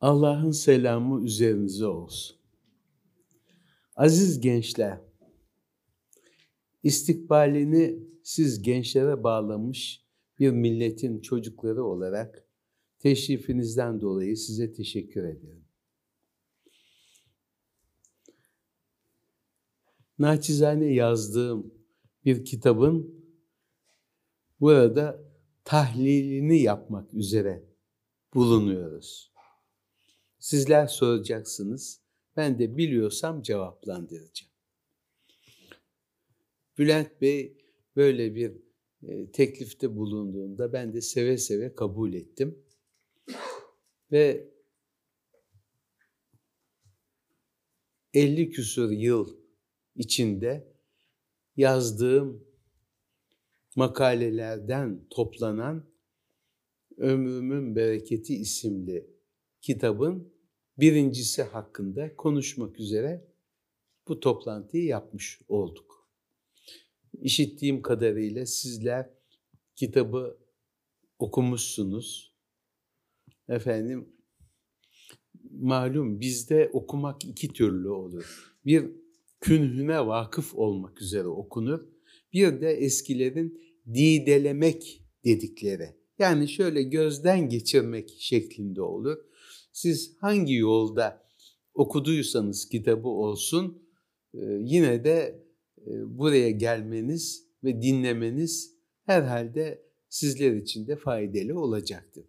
Allah'ın selamı üzerinize olsun. Aziz gençler, istikbalini siz gençlere bağlamış bir milletin çocukları olarak teşrifinizden dolayı size teşekkür ederim. Naçizane yazdığım bir kitabın burada tahlilini yapmak üzere bulunuyoruz. Sizler soracaksınız. Ben de biliyorsam cevaplandıracağım. Bülent Bey böyle bir e, teklifte bulunduğunda ben de seve seve kabul ettim. Ve 50 küsur yıl içinde yazdığım makalelerden toplanan Ömrümün Bereketi isimli kitabın birincisi hakkında konuşmak üzere bu toplantıyı yapmış olduk. İşittiğim kadarıyla sizler kitabı okumuşsunuz. Efendim malum bizde okumak iki türlü olur. Bir künhüne vakıf olmak üzere okunur. Bir de eskilerin didelemek dedikleri. Yani şöyle gözden geçirmek şeklinde olur. Siz hangi yolda okuduysanız kitabı olsun yine de buraya gelmeniz ve dinlemeniz herhalde sizler için de faydalı olacaktır.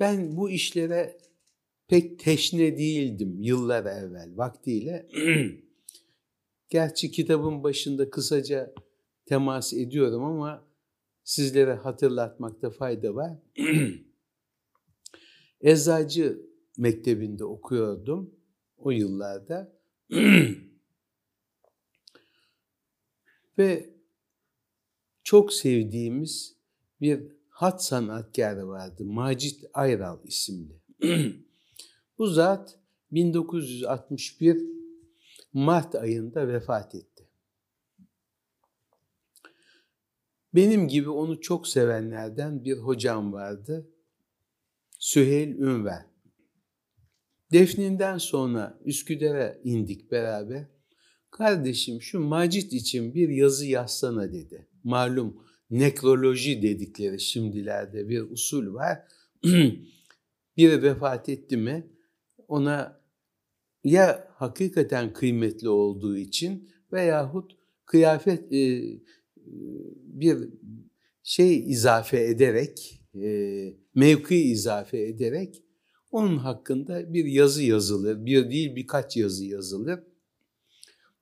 Ben bu işlere pek teşne değildim yıllar evvel vaktiyle. Gerçi kitabın başında kısaca temas ediyorum ama sizlere hatırlatmakta fayda var. Eczacı mektebinde okuyordum o yıllarda. Ve çok sevdiğimiz bir hat sanatkarı vardı. Macit Ayral isimli. Bu zat 1961 Mart ayında vefat etti. Benim gibi onu çok sevenlerden bir hocam vardı. Süheyl Ünver. Defninden sonra Üsküdar'a indik beraber. Kardeşim şu Macit için bir yazı yazsana dedi. Malum nekroloji dedikleri şimdilerde bir usul var. Biri vefat etti mi ona ya hakikaten kıymetli olduğu için veyahut kıyafet e, bir şey izafe ederek, e, mevki izafe ederek onun hakkında bir yazı yazılır. Bir değil birkaç yazı yazılır.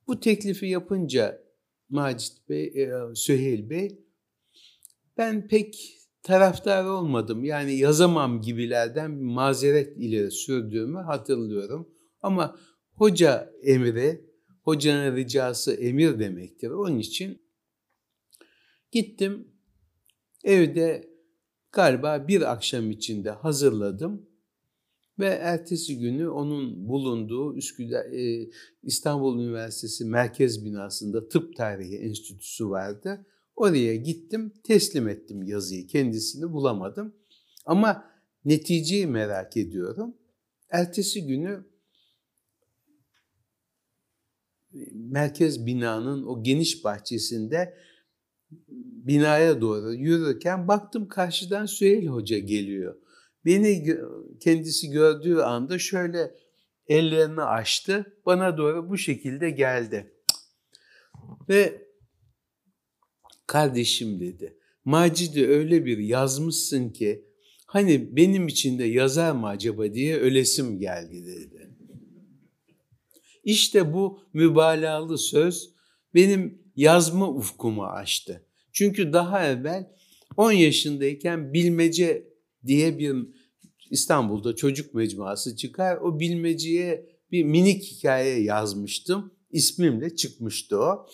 Bu teklifi yapınca Macit Bey, e, Süheyl Bey ben pek taraftar olmadım. Yani yazamam gibilerden bir mazeret ile sürdüğümü hatırlıyorum. Ama hoca emri, hocanın ricası emir demektir. Onun için gittim evde galiba bir akşam içinde hazırladım ve ertesi günü onun bulunduğu Üsküdar e, İstanbul Üniversitesi merkez binasında tıp tarihi enstitüsü vardı. Oraya gittim, teslim ettim yazıyı. Kendisini bulamadım. Ama neticeyi merak ediyorum. Ertesi günü merkez binanın o geniş bahçesinde binaya doğru yürürken baktım karşıdan Süheyl Hoca geliyor. Beni kendisi gördüğü anda şöyle ellerini açtı. Bana doğru bu şekilde geldi. Ve kardeşim dedi. Macide öyle bir yazmışsın ki hani benim için de yazar mı acaba diye ölesim geldi dedi. İşte bu mübalağalı söz benim yazma ufkumu açtı. Çünkü daha evvel 10 yaşındayken bilmece diye bir İstanbul'da çocuk mecmuası çıkar. O bilmeceye bir minik hikaye yazmıştım. İsmimle çıkmıştı o.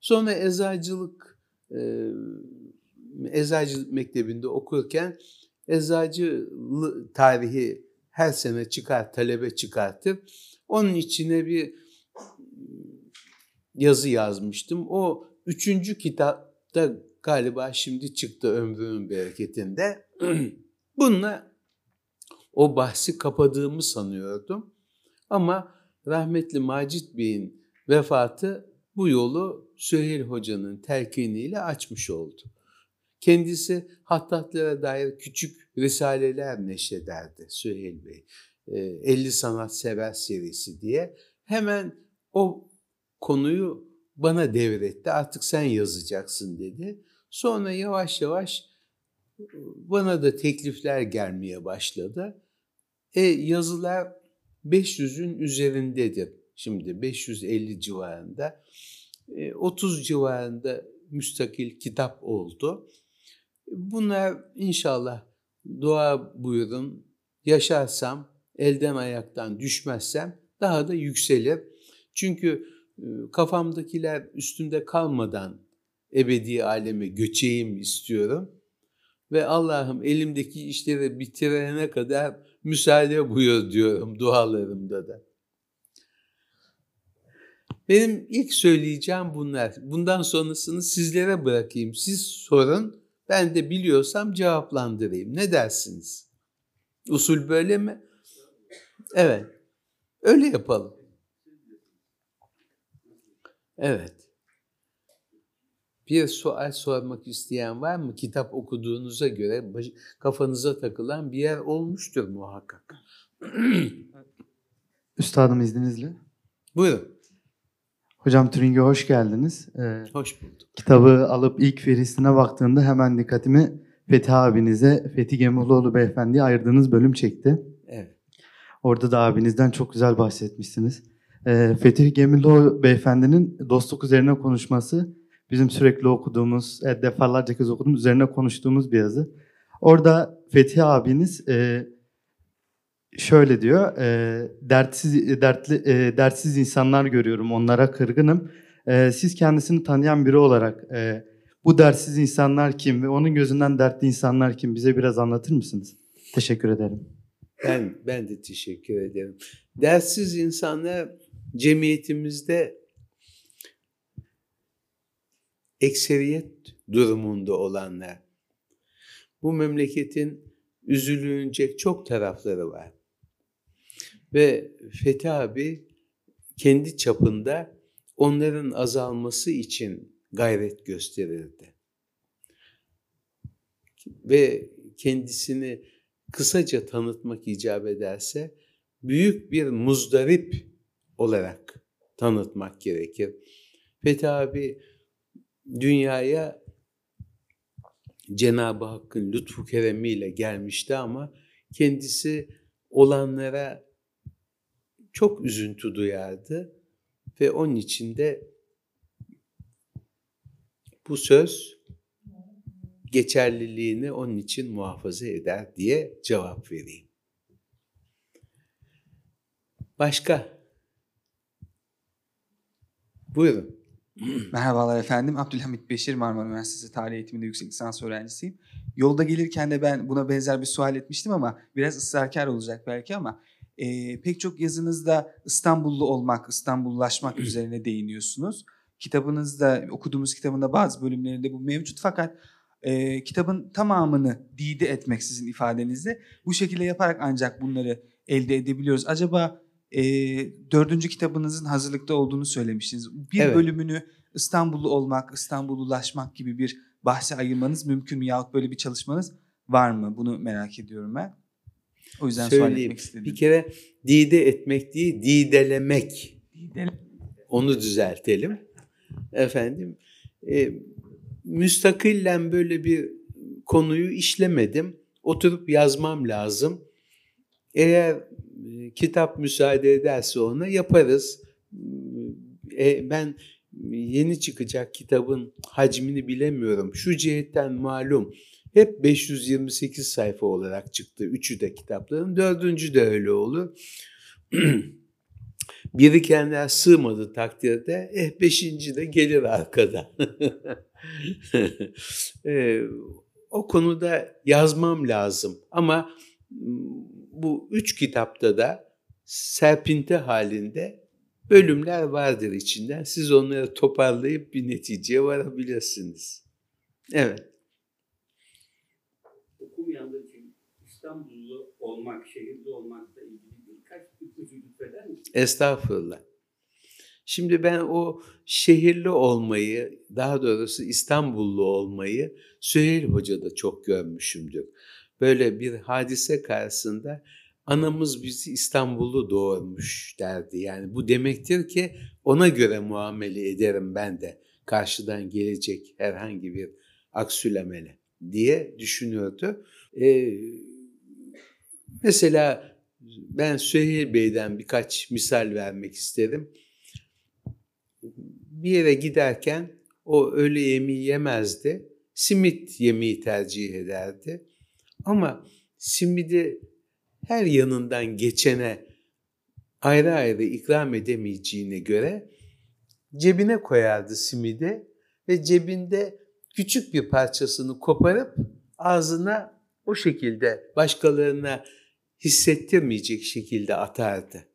Sonra eczacılık eczacılık mektebinde okurken eczacı tarihi her sene çıkar, talebe çıkartır. Onun içine bir yazı yazmıştım. O üçüncü kitapta galiba şimdi çıktı ömrümün bereketinde. Bununla o bahsi kapadığımı sanıyordum. Ama rahmetli Macit Bey'in vefatı bu yolu Süheyl Hoca'nın telkiniyle açmış oldu. Kendisi hattatlara dair küçük risaleler neşrederdi Süheyl Bey. 50 ee, Sanat Sever serisi diye. Hemen o konuyu bana devretti. Artık sen yazacaksın dedi. Sonra yavaş yavaş bana da teklifler gelmeye başladı. E yazılar 500'ün üzerindedir. Şimdi 550 civarında. E, 30 civarında müstakil kitap oldu. Bunlar inşallah dua buyurun yaşarsam, elden ayaktan düşmezsem daha da yükselir. Çünkü e, kafamdakiler üstünde kalmadan ebedi aleme göçeyim istiyorum. Ve Allah'ım elimdeki işleri bitirene kadar müsaade buyur diyorum dualarımda da. Benim ilk söyleyeceğim bunlar. Bundan sonrasını sizlere bırakayım. Siz sorun, ben de biliyorsam cevaplandırayım. Ne dersiniz? Usul böyle mi? Evet. Öyle yapalım. Evet. Bir sual sormak isteyen var mı? Kitap okuduğunuza göre kafanıza takılan bir yer olmuştur muhakkak. Üstadım izninizle. Buyurun. Hocam Turing'e hoş geldiniz. Ee, hoş bulduk. Kitabı alıp ilk feristine baktığımda hemen dikkatimi Fethi abinize, Fethi Gemuloğlu beyefendiye ayırdığınız bölüm çekti. Evet. Orada da abinizden çok güzel bahsetmişsiniz. Ee, Fethi Gemiloğlu beyefendinin dostluk üzerine konuşması bizim sürekli okuduğumuz, e, defalarca kez okuduğumuz, üzerine konuştuğumuz bir yazı. Orada Fethi abiniz e, şöyle diyor, e, dertsiz, dertli, e, dertsiz insanlar görüyorum, onlara kırgınım. E, siz kendisini tanıyan biri olarak e, bu dertsiz insanlar kim ve onun gözünden dertli insanlar kim bize biraz anlatır mısınız? Teşekkür ederim. Ben ben de teşekkür ederim. Dertsiz insanlar cemiyetimizde ekseriyet durumunda olanlar. Bu memleketin üzülünecek çok tarafları var. Ve Fethi abi kendi çapında onların azalması için gayret gösterirdi. Ve kendisini kısaca tanıtmak icap ederse büyük bir muzdarip olarak tanıtmak gerekir. Fethi abi dünyaya Cenab-ı Hakk'ın lütfu keremiyle gelmişti ama kendisi olanlara çok üzüntü duyardı ve onun için de bu söz geçerliliğini onun için muhafaza eder diye cevap vereyim. Başka? Buyurun. Merhabalar efendim. Abdülhamit Beşir Marmara Üniversitesi Tarih Eğitiminde yüksek lisans öğrencisiyim. Yolda gelirken de ben buna benzer bir sual etmiştim ama biraz ısrarkar olacak belki ama e, pek çok yazınızda İstanbullu olmak, İstanbullaşmak üzerine değiniyorsunuz. Kitabınızda, okuduğumuz kitabında bazı bölümlerinde bu mevcut fakat e, kitabın tamamını dide etmek sizin ifadenizde. Bu şekilde yaparak ancak bunları elde edebiliyoruz. Acaba e, dördüncü kitabınızın hazırlıkta olduğunu söylemiştiniz. Bir evet. bölümünü İstanbullu olmak, İstanbullulaşmak gibi bir bahse ayırmanız mümkün mü? Yahut böyle bir çalışmanız var mı? Bunu merak ediyorum ben. O yüzden Söyleyeyim. sual etmek istedim. Bir kere dide etmek değil, didelemek. Didele. Onu düzeltelim. Efendim, e, müstakillen böyle bir konuyu işlemedim. Oturup yazmam lazım. Eğer kitap müsaade ederse ona yaparız. E, ben yeni çıkacak kitabın hacmini bilemiyorum. Şu cihetten malum. Hep 528 sayfa olarak çıktı. Üçü de kitapların. Dördüncü de öyle olur. Birikenler sığmadı takdirde, eh beşinci de gelir arkada. e, o konuda yazmam lazım. Ama bu üç kitapta da serpinti halinde bölümler vardır içinden. Siz onları toparlayıp bir neticeye varabilirsiniz. Evet. Okumayanlar için İstanbullu olmak, şehirli olmakla ilgili birkaç ipucu lütfeder misiniz? Estağfurullah. Şimdi ben o şehirli olmayı, daha doğrusu İstanbullu olmayı Süheyl Hoca'da çok görmüşümdür. Böyle bir hadise karşısında anamız bizi İstanbullu doğurmuş derdi. Yani bu demektir ki ona göre muamele ederim ben de karşıdan gelecek herhangi bir aksülemele diye düşünüyordu. Ee, mesela ben Süheyl Bey'den birkaç misal vermek isterim. Bir yere giderken o öğle yemeği yemezdi. Simit yemeği tercih ederdi. Ama simidi her yanından geçene ayrı ayrı ikram edemeyeceğine göre cebine koyardı simidi ve cebinde küçük bir parçasını koparıp ağzına o şekilde başkalarına hissettirmeyecek şekilde atardı.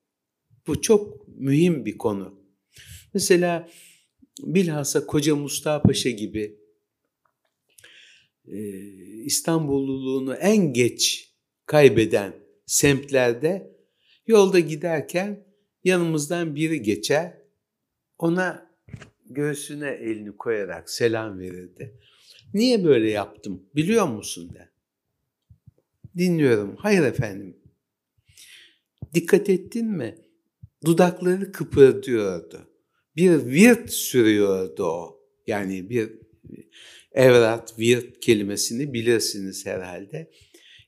Bu çok mühim bir konu. Mesela bilhassa Koca Mustafa Paşa gibi İstanbulluluğunu en geç kaybeden semtlerde yolda giderken yanımızdan biri geçer, ona göğsüne elini koyarak selam verirdi. Niye böyle yaptım biliyor musun de. Dinliyorum. Hayır efendim. Dikkat ettin mi? Dudakları kıpırdıyordu. Bir virt sürüyordu o. Yani bir evrat, virt kelimesini bilirsiniz herhalde.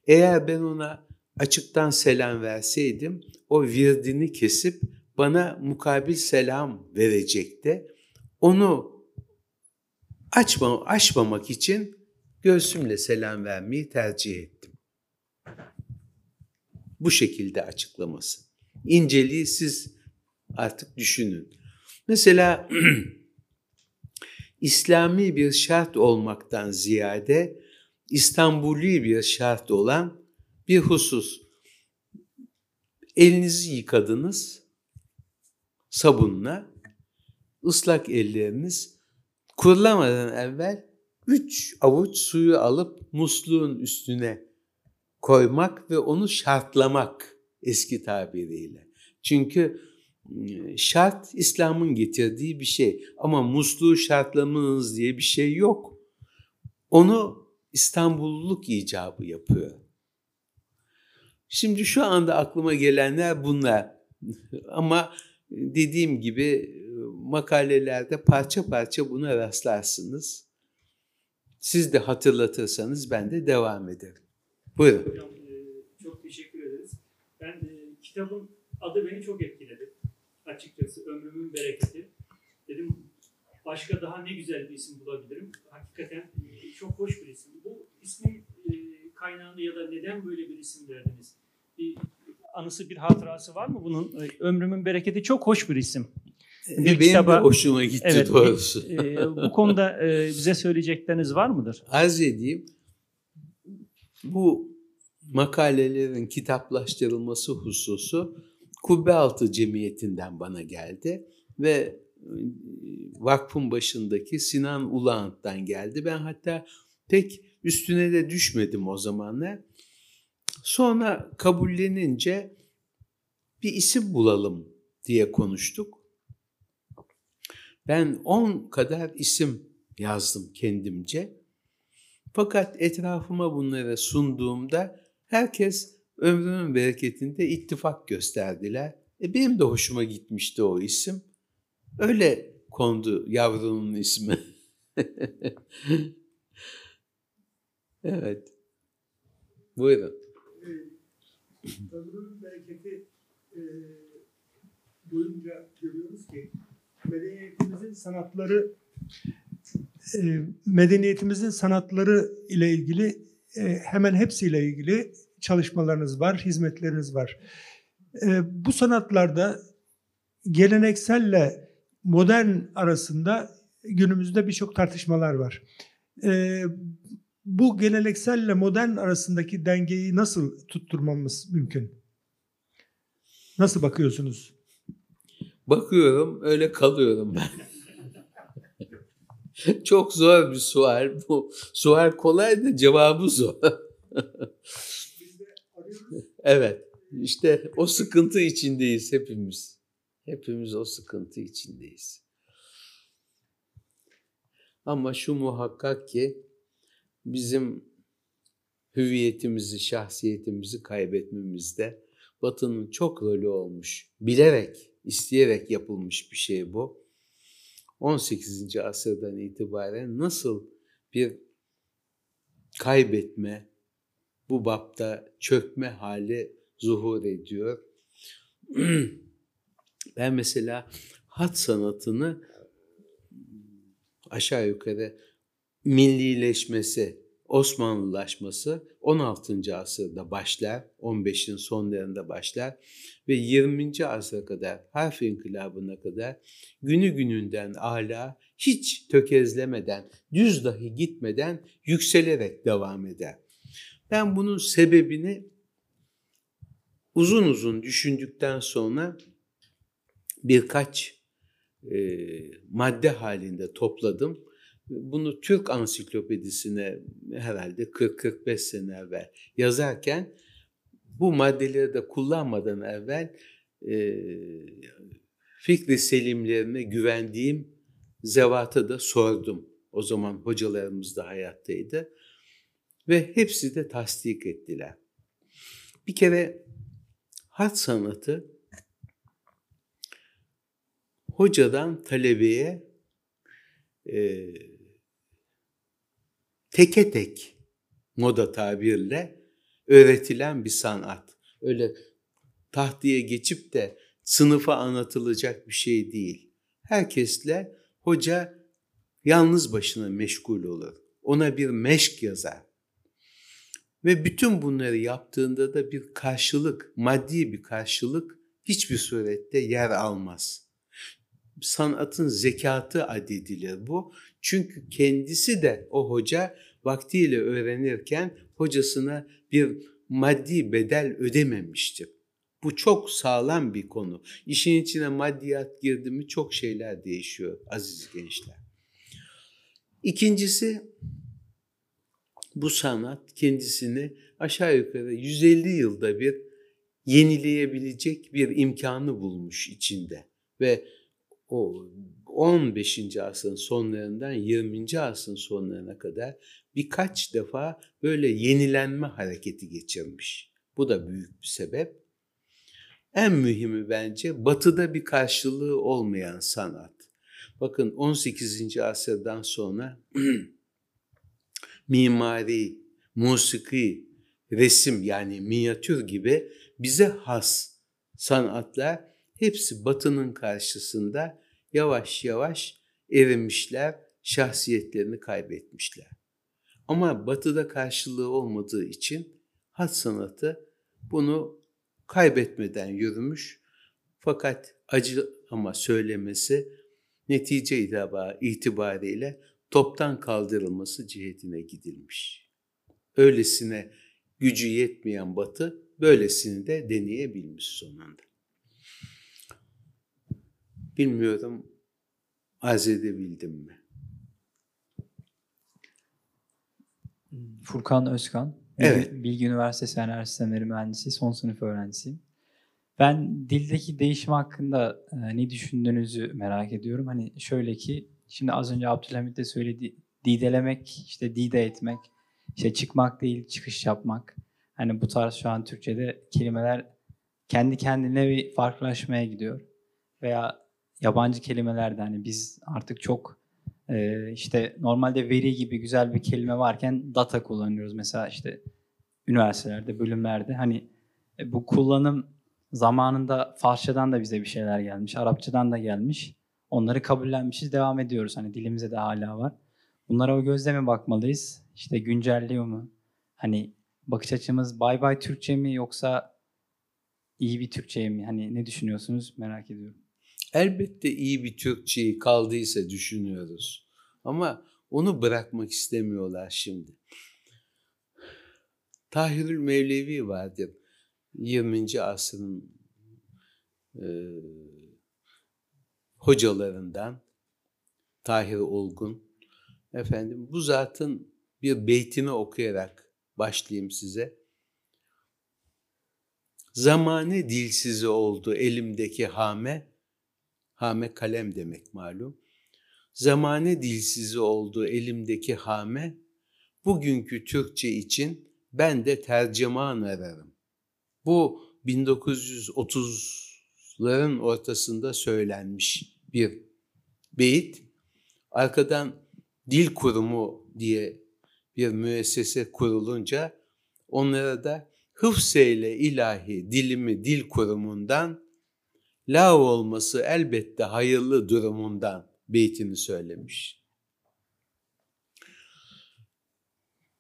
Eğer ben ona açıktan selam verseydim o virdini kesip bana mukabil selam verecekti. Onu açma, açmamak için göğsümle selam vermeyi tercih ettim. Bu şekilde açıklaması. İnceliği siz artık düşünün. Mesela İslami bir şart olmaktan ziyade İstanbuli bir şart olan bir husus. Elinizi yıkadınız sabunla, ıslak elleriniz kurulamadan evvel üç avuç suyu alıp musluğun üstüne koymak ve onu şartlamak eski tabiriyle. Çünkü şart İslam'ın getirdiği bir şey ama musluğu şartlamanız diye bir şey yok. Onu İstanbulluluk icabı yapıyor. Şimdi şu anda aklıma gelenler bunlar. Ama dediğim gibi makalelerde parça parça buna rastlarsınız. Siz de hatırlatırsanız ben de devam ederim. Buyurun. Hocam çok teşekkür ederiz. Ben kitabın adı beni çok etkiledi. Açıkçası ömrümün bereketi. Dedim başka daha ne güzel bir isim bulabilirim. Hakikaten çok hoş bir isim. Bu ismin kaynağını ya da neden böyle bir isim verdiniz? Bir anısı, bir hatırası var mı bunun? Ömrümün bereketi çok hoş bir isim. Bir Benim kitaba, de hoşuma gitti evet, doğrusu. E, bu konuda e, bize söyleyecekleriniz var mıdır? Arz edeyim. Bu makalelerin kitaplaştırılması hususu Kubbealtı Cemiyeti'nden bana geldi ve vakfın başındaki Sinan Ulağant'tan geldi. Ben hatta pek üstüne de düşmedim o zamanlar. Sonra kabullenince bir isim bulalım diye konuştuk. Ben on kadar isim yazdım kendimce. Fakat etrafıma bunları sunduğumda herkes ömrümün bereketinde ittifak gösterdiler. E benim de hoşuma gitmişti o isim. Öyle kondu yavrunun ismi. evet. Buyurun. Ömrümün bereketi e, boyunca görüyoruz ki medeniyetimizin sanatları e, medeniyetimizin sanatları ile ilgili e, hemen hepsiyle ilgili çalışmalarınız var, hizmetleriniz var. E, bu sanatlarda gelenekselle modern arasında günümüzde birçok tartışmalar var. E, bu gelenekselle modern arasındaki dengeyi nasıl tutturmamız mümkün? Nasıl bakıyorsunuz? Bakıyorum, öyle kalıyorum ben. Çok zor bir sual bu. Sual kolay da cevabı zor. Evet. İşte o sıkıntı içindeyiz hepimiz. Hepimiz o sıkıntı içindeyiz. Ama şu muhakkak ki bizim hüviyetimizi, şahsiyetimizi kaybetmemizde Batı'nın çok rolü olmuş. Bilerek, isteyerek yapılmış bir şey bu. 18. asırdan itibaren nasıl bir kaybetme, bu bapta çökme hali zuhur ediyor. Ben mesela hat sanatını aşağı yukarı millileşmesi, Osmanlılaşması 16. asırda başlar, 15'in sonlarında başlar ve 20. asra kadar, harf inkılabına kadar günü gününden ala hiç tökezlemeden, düz dahi gitmeden yükselerek devam eder. Ben bunun sebebini uzun uzun düşündükten sonra birkaç e, madde halinde topladım. Bunu Türk Ansiklopedisine herhalde 40-45 sene evvel yazarken bu maddeleri de kullanmadan evvel e, fikri selimlerine güvendiğim zevata da sordum. O zaman hocalarımız da hayattaydı. Ve hepsi de tasdik ettiler. Bir kere hat sanatı hocadan talebeye e, teke tek moda tabirle öğretilen bir sanat. Öyle tahtiye geçip de sınıfa anlatılacak bir şey değil. Herkesle hoca yalnız başına meşgul olur. Ona bir meşk yazar. Ve bütün bunları yaptığında da bir karşılık, maddi bir karşılık hiçbir surette yer almaz. Sanatın zekatı adedilir bu. Çünkü kendisi de o hoca vaktiyle öğrenirken hocasına bir maddi bedel ödememiştir. Bu çok sağlam bir konu. İşin içine maddiyat girdi mi çok şeyler değişiyor aziz gençler. İkincisi bu sanat kendisini aşağı yukarı 150 yılda bir yenileyebilecek bir imkanı bulmuş içinde. Ve o 15. asrın sonlarından 20. asrın sonlarına kadar birkaç defa böyle yenilenme hareketi geçirmiş. Bu da büyük bir sebep. En mühimi bence batıda bir karşılığı olmayan sanat. Bakın 18. asırdan sonra mimari, musiki, resim yani minyatür gibi bize has sanatlar hepsi batının karşısında yavaş yavaş erimişler, şahsiyetlerini kaybetmişler. Ama batıda karşılığı olmadığı için hat sanatı bunu kaybetmeden yürümüş. Fakat acı ama söylemesi netice itibariyle toptan kaldırılması cihetine gidilmiş. Öylesine gücü yetmeyen Batı böylesini de deneyebilmiş sonunda. Bilmiyorum arz edebildim mi? Furkan Özkan. Evet. Bilgi Üniversitesi Enerji Sistemleri Mühendisi, son sınıf öğrencisiyim. Ben dildeki değişim hakkında e, ne düşündüğünüzü merak ediyorum. Hani şöyle ki, şimdi az önce Abdülhamit de söyledi, didelemek, işte dide etmek, işte çıkmak değil, çıkış yapmak. Hani bu tarz şu an Türkçe'de kelimeler kendi kendine bir farklılaşmaya gidiyor. Veya yabancı kelimelerde hani biz artık çok e, işte normalde veri gibi güzel bir kelime varken data kullanıyoruz. Mesela işte üniversitelerde, bölümlerde hani e, bu kullanım zamanında Farsçadan da bize bir şeyler gelmiş, Arapçadan da gelmiş. Onları kabullenmişiz, devam ediyoruz. Hani dilimize de hala var. Bunlara o gözle mi bakmalıyız? İşte güncelliyor mu? Hani bakış açımız bay bay Türkçe mi yoksa iyi bir Türkçe mi? Hani ne düşünüyorsunuz merak ediyorum. Elbette iyi bir Türkçeyi kaldıysa düşünüyoruz. Ama onu bırakmak istemiyorlar şimdi. Tahirül Mevlevi vardır. 20. asrın e, hocalarından Tahir Olgun. Efendim bu zatın bir beytini okuyarak başlayayım size. Zamane dilsizi oldu elimdeki hame, hame kalem demek malum. Zamane dilsizi oldu elimdeki hame, bugünkü Türkçe için ben de tercüman ararım. Bu 1930'ların ortasında söylenmiş bir beyit. Arkadan dil kurumu diye bir müessese kurulunca onlara da hıfseyle ilahi dilimi dil kurumundan la olması elbette hayırlı durumundan beytini söylemiş.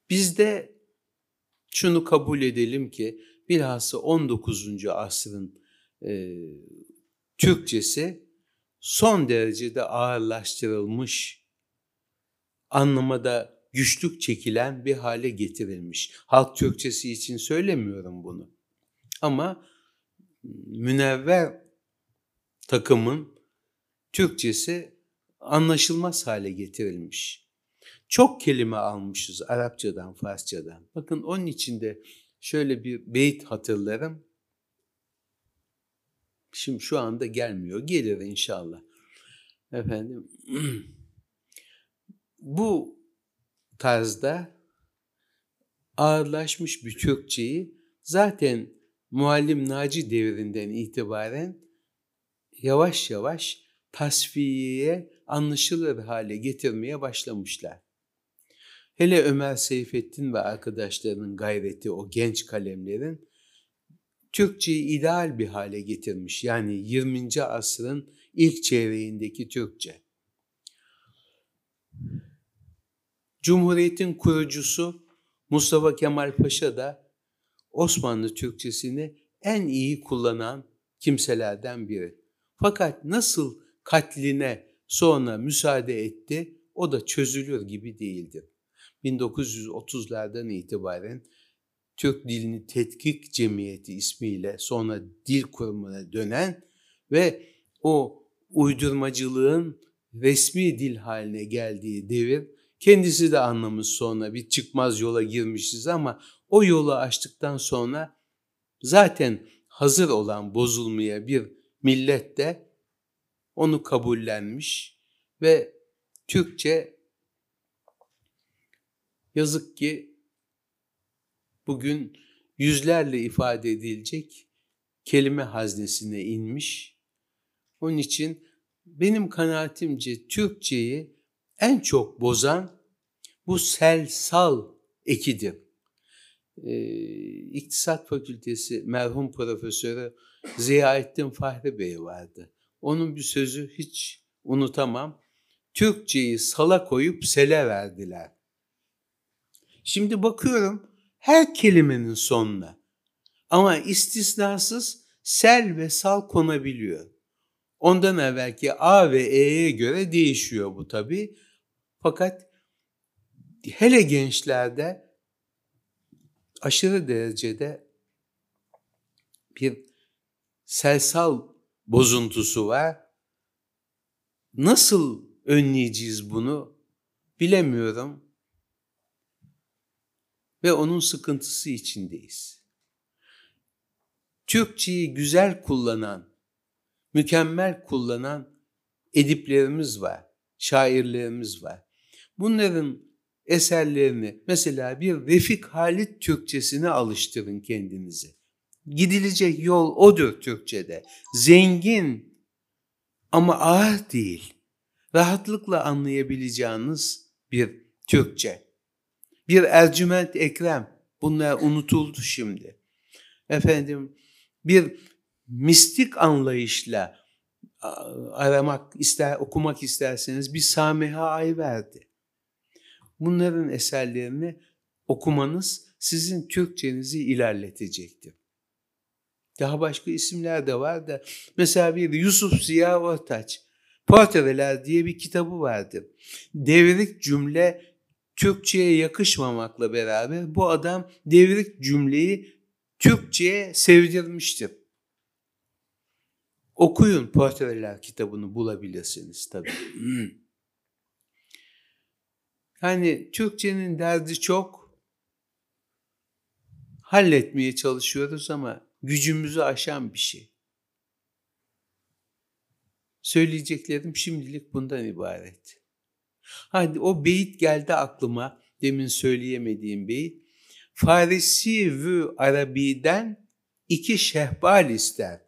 Biz de şunu kabul edelim ki bilhassa 19. asrın e, Türkçesi son derecede ağırlaştırılmış, anlamada güçlük çekilen bir hale getirilmiş. Halk Türkçesi için söylemiyorum bunu. Ama münevver takımın Türkçesi anlaşılmaz hale getirilmiş. Çok kelime almışız Arapçadan, Farsçadan. Bakın onun içinde şöyle bir beyt hatırlarım. Şimdi şu anda gelmiyor. Gelir inşallah. Efendim bu tarzda ağırlaşmış bir Türkçeyi zaten Muallim Naci devrinden itibaren yavaş yavaş tasfiyeye anlaşılır hale getirmeye başlamışlar. Hele Ömer Seyfettin ve arkadaşlarının gayreti o genç kalemlerin Türkçeyi ideal bir hale getirmiş. Yani 20. asrın ilk çeyreğindeki Türkçe. Cumhuriyetin kurucusu Mustafa Kemal Paşa da Osmanlı Türkçesini en iyi kullanan kimselerden biri. Fakat nasıl katline sonra müsaade etti o da çözülür gibi değildir. 1930'lardan itibaren Türk Dilini Tetkik Cemiyeti ismiyle sonra dil kurumuna dönen ve o uydurmacılığın resmi dil haline geldiği devir. Kendisi de anlamış sonra bir çıkmaz yola girmişiz ama o yolu açtıktan sonra zaten hazır olan bozulmaya bir millet de onu kabullenmiş ve Türkçe yazık ki bugün yüzlerle ifade edilecek kelime haznesine inmiş. Onun için benim kanaatimce Türkçeyi en çok bozan bu selsal ekidir. Ee, İktisat Fakültesi merhum profesörü Ziyaettin Fahri Bey vardı. Onun bir sözü hiç unutamam. Türkçeyi sala koyup sele verdiler. Şimdi bakıyorum her kelimenin sonuna ama istisnasız sel ve sal konabiliyor. Ondan evvelki A ve E'ye göre değişiyor bu tabii. Fakat hele gençlerde aşırı derecede bir selsal bozuntusu var. Nasıl önleyeceğiz bunu bilemiyorum. Ve onun sıkıntısı içindeyiz. Türkçeyi güzel kullanan, mükemmel kullanan ediplerimiz var, şairlerimiz var. Bunların eserlerini mesela bir Refik Halit Türkçesine alıştırın kendinizi. Gidilecek yol odur Türkçede. Zengin ama ağır değil. Rahatlıkla anlayabileceğiniz bir Türkçe. Bir Ercüment Ekrem. Bunlar unutuldu şimdi. Efendim bir mistik anlayışla aramak ister, okumak isterseniz bir Samiha Ayverdi. Bunların eserlerini okumanız sizin Türkçenizi ilerletecektir. Daha başka isimler de var da mesela bir Yusuf Ziya Ortaç Portreler diye bir kitabı vardır. Devrik cümle Türkçe'ye yakışmamakla beraber bu adam devrik cümleyi Türkçe'ye sevdirmiştir. Okuyun Portreler kitabını bulabilirsiniz tabii. Yani Türkçenin derdi çok. Halletmeye çalışıyoruz ama gücümüzü aşan bir şey. Söyleyeceklerim şimdilik bundan ibaret. Hadi o beyit geldi aklıma. Demin söyleyemediğim beyit. Farisi vü Arabi'den iki şehbal ister.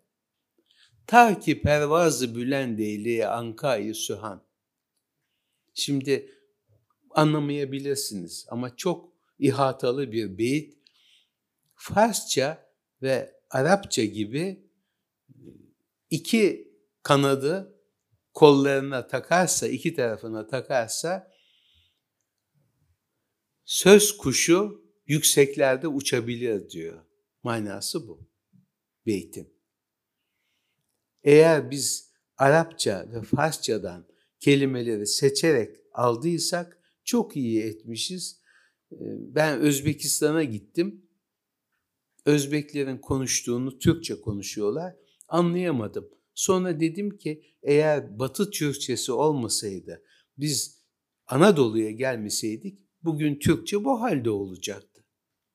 Ta ki pervazı bülendeyli ankayı sühan. Şimdi anlamayabilirsiniz ama çok ihatalı bir beyit. Farsça ve Arapça gibi iki kanadı kollarına takarsa, iki tarafına takarsa söz kuşu yükseklerde uçabilir diyor. Manası bu beytin. Eğer biz Arapça ve Farsçadan kelimeleri seçerek aldıysak çok iyi etmişiz. Ben Özbekistan'a gittim. Özbeklerin konuştuğunu Türkçe konuşuyorlar. Anlayamadım. Sonra dedim ki eğer Batı Türkçesi olmasaydı biz Anadolu'ya gelmeseydik bugün Türkçe bu halde olacaktı.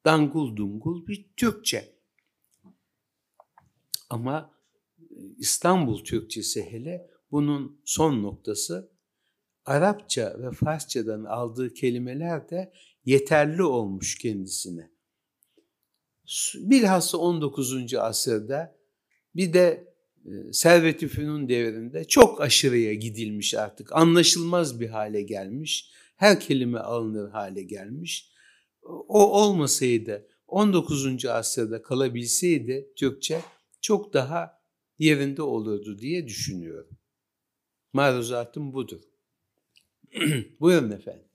Dangul dungul bir Türkçe. Ama İstanbul Türkçesi hele bunun son noktası Arapça ve Farsçadan aldığı kelimeler de yeterli olmuş kendisine. Bilhassa 19. asırda bir de Servet-i Fünun devrinde çok aşırıya gidilmiş artık. Anlaşılmaz bir hale gelmiş. Her kelime alınır hale gelmiş. O olmasaydı 19. asırda kalabilseydi Türkçe çok daha yerinde olurdu diye düşünüyorum. Maruzatım budur. Buyurun efendim.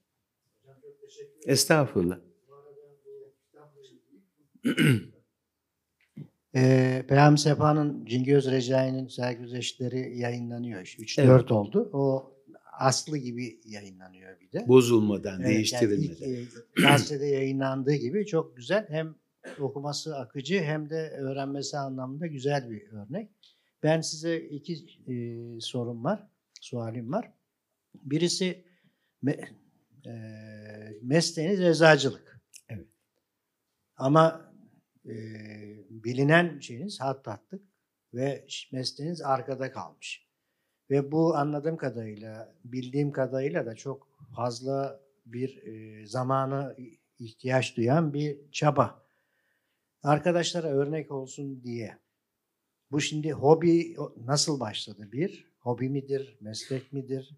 Estağfurullah. Ee, Peyami Sefa'nın Cingöz Recai'nin sergüzeşleri yayınlanıyor. 3-4 Evet. oldu. O aslı gibi yayınlanıyor bir de. Bozulmadan, Evet, değiştirilmeden. Yani ilk, e, gazetede yayınlandığı gibi çok güzel. Hem okuması akıcı hem de öğrenmesi anlamında güzel bir örnek. Ben size iki e, sorum var, sualim var. Birisi me, e, mesleğiniz eczacılık. Evet. Ama e, bilinen şeyiniz hattatlık ve mesleğiniz arkada kalmış. Ve bu anladığım kadarıyla, bildiğim kadarıyla da çok fazla bir e, zamana ihtiyaç duyan bir çaba. Arkadaşlara örnek olsun diye. Bu şimdi hobi nasıl başladı? Bir, hobi midir, meslek midir?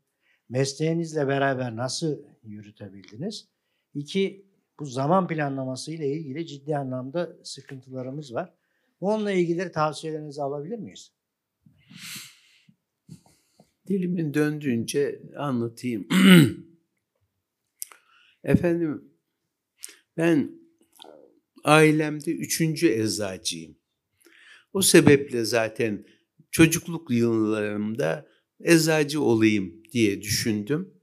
Mesleğinizle beraber nasıl yürütebildiniz? İki, bu zaman planlaması ile ilgili ciddi anlamda sıkıntılarımız var. Onunla ilgili tavsiyelerinizi alabilir miyiz? Dilimin döndüğünce anlatayım. Efendim ben ailemde üçüncü eczacıyım. O sebeple zaten çocukluk yıllarımda eczacı olayım diye düşündüm.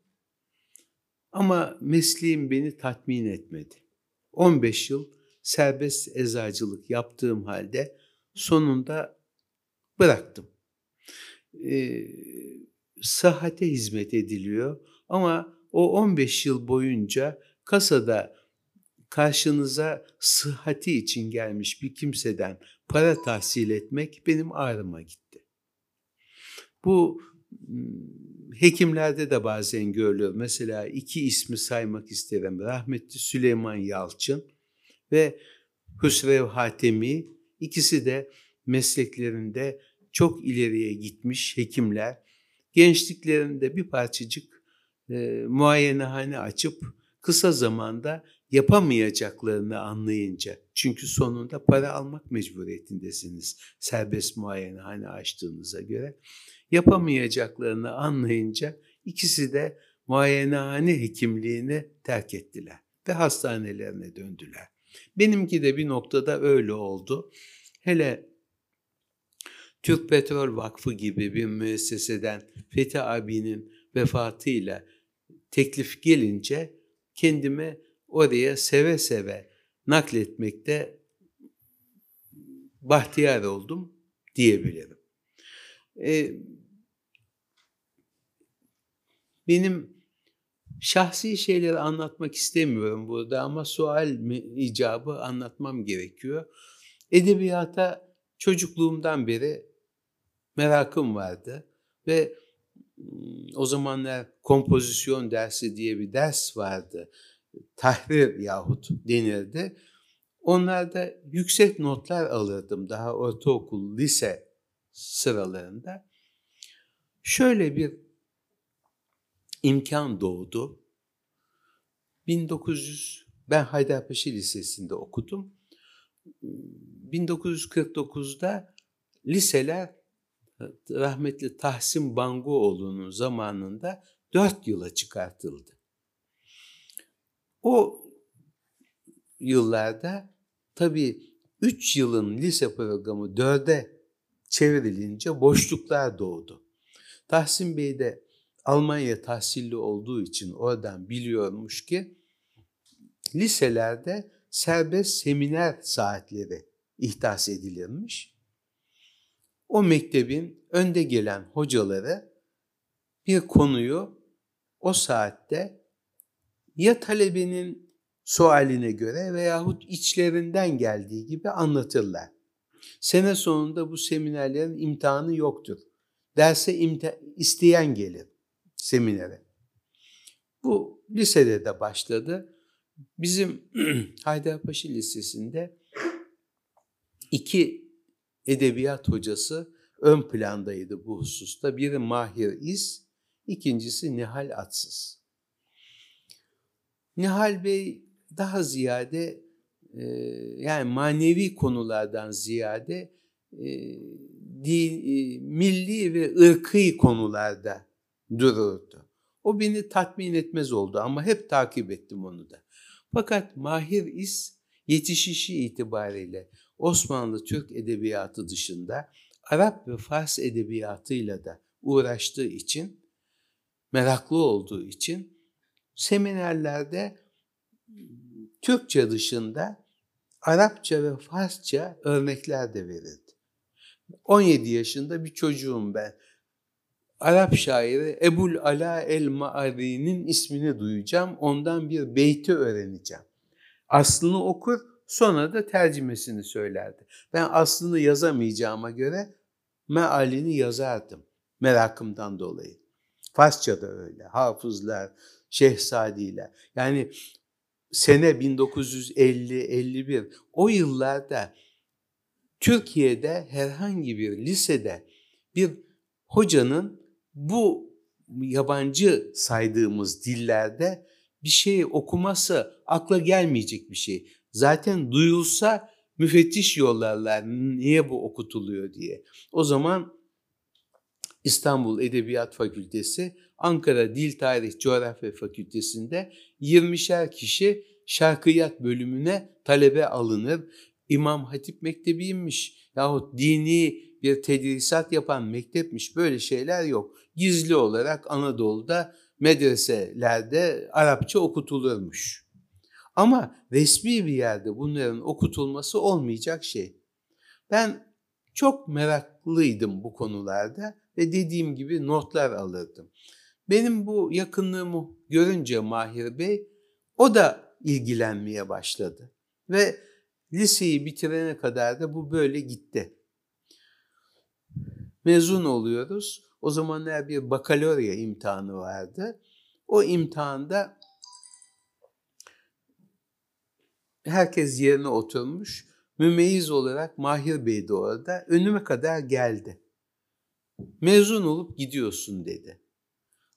Ama mesleğim beni tatmin etmedi. 15 yıl serbest eczacılık yaptığım halde sonunda bıraktım. Ee, sıhhate hizmet ediliyor ama o 15 yıl boyunca kasada karşınıza sıhhati için gelmiş bir kimseden para tahsil etmek benim ağrıma gitti. Bu hekimlerde de bazen görülüyor. Mesela iki ismi saymak isterim. Rahmetli Süleyman Yalçın ve Hüsrev Hatemi. İkisi de mesleklerinde çok ileriye gitmiş hekimler. Gençliklerinde bir parçacık e, muayenehane açıp kısa zamanda yapamayacaklarını anlayınca çünkü sonunda para almak mecburiyetindesiniz serbest muayenehane açtığınıza göre yapamayacaklarını anlayınca ikisi de muayenehane hekimliğini terk ettiler ve hastanelerine döndüler. Benimki de bir noktada öyle oldu. Hele Türk Petrol Vakfı gibi bir müesseseden Fethi abinin vefatıyla teklif gelince kendimi oraya seve seve nakletmekte bahtiyar oldum diyebilirim. Ee, benim şahsi şeyleri anlatmak istemiyorum burada ama sual icabı anlatmam gerekiyor. Edebiyata çocukluğumdan beri merakım vardı ve o zamanlar kompozisyon dersi diye bir ders vardı. Tahrir yahut denirdi. Onlarda yüksek notlar alırdım daha ortaokul, lise sıralarında. Şöyle bir imkan doğdu. 1900 ben Haydarpaşa Lisesi'nde okudum. 1949'da liseler rahmetli Tahsin Banguoğlu'nun zamanında 4 yıla çıkartıldı. O yıllarda tabii 3 yılın lise programı 4'e çevrilince boşluklar doğdu. Tahsin Bey de Almanya tahsilli olduğu için oradan biliyormuş ki liselerde serbest seminer saatleri ihdas edilirmiş. O mektebin önde gelen hocaları bir konuyu o saatte ya talebenin sualine göre veyahut içlerinden geldiği gibi anlatırlar. Sene sonunda bu seminerlerin imtihanı yoktur. Derse imta- isteyen gelir seminere. Bu lisede de başladı. Bizim Haydarpaşa Lisesi'nde iki edebiyat hocası ön plandaydı bu hususta. Biri Mahir İz, ikincisi Nihal Atsız. Nihal Bey daha ziyade e, yani manevi konulardan ziyade e, e, milli ve ırkı konularda dururdu. O beni tatmin etmez oldu ama hep takip ettim onu da. Fakat Mahir İz yetişişi itibariyle Osmanlı Türk edebiyatı dışında Arap ve Fars edebiyatıyla da uğraştığı için, meraklı olduğu için seminerlerde Türkçe dışında Arapça ve Farsça örnekler de verirdi. 17 yaşında bir çocuğum ben. Arap şairi Ebul Ala el-Ma'ari'nin ismini duyacağım. Ondan bir beyti öğreneceğim. Aslını okur, sonra da tercümesini söylerdi. Ben aslını yazamayacağıma göre mealini yazardım merakımdan dolayı. Farsça da öyle. Hafızlar, şehzadiler. Yani sene 1950-51 o yıllarda Türkiye'de herhangi bir lisede bir hocanın bu yabancı saydığımız dillerde bir şey okuması akla gelmeyecek bir şey. Zaten duyulsa müfettiş yollarlar niye bu okutuluyor diye. O zaman İstanbul Edebiyat Fakültesi, Ankara Dil Tarih Coğrafya Fakültesi'nde 20'şer kişi şarkıyat bölümüne talebe alınır. İmam Hatip Mektebi'ymiş yahut dini bir tedrisat yapan mektepmiş böyle şeyler yok. Gizli olarak Anadolu'da medreselerde Arapça okutulurmuş. Ama resmi bir yerde bunların okutulması olmayacak şey. Ben çok meraklıydım bu konularda ve dediğim gibi notlar alırdım. Benim bu yakınlığımı görünce Mahir Bey o da ilgilenmeye başladı. Ve liseyi bitirene kadar da bu böyle gitti. Mezun oluyoruz. O zamanlar bir bakalorya imtihanı vardı. O imtihanda herkes yerine oturmuş. Mümeyyiz olarak Mahir Bey de orada. Önüme kadar geldi. Mezun olup gidiyorsun dedi.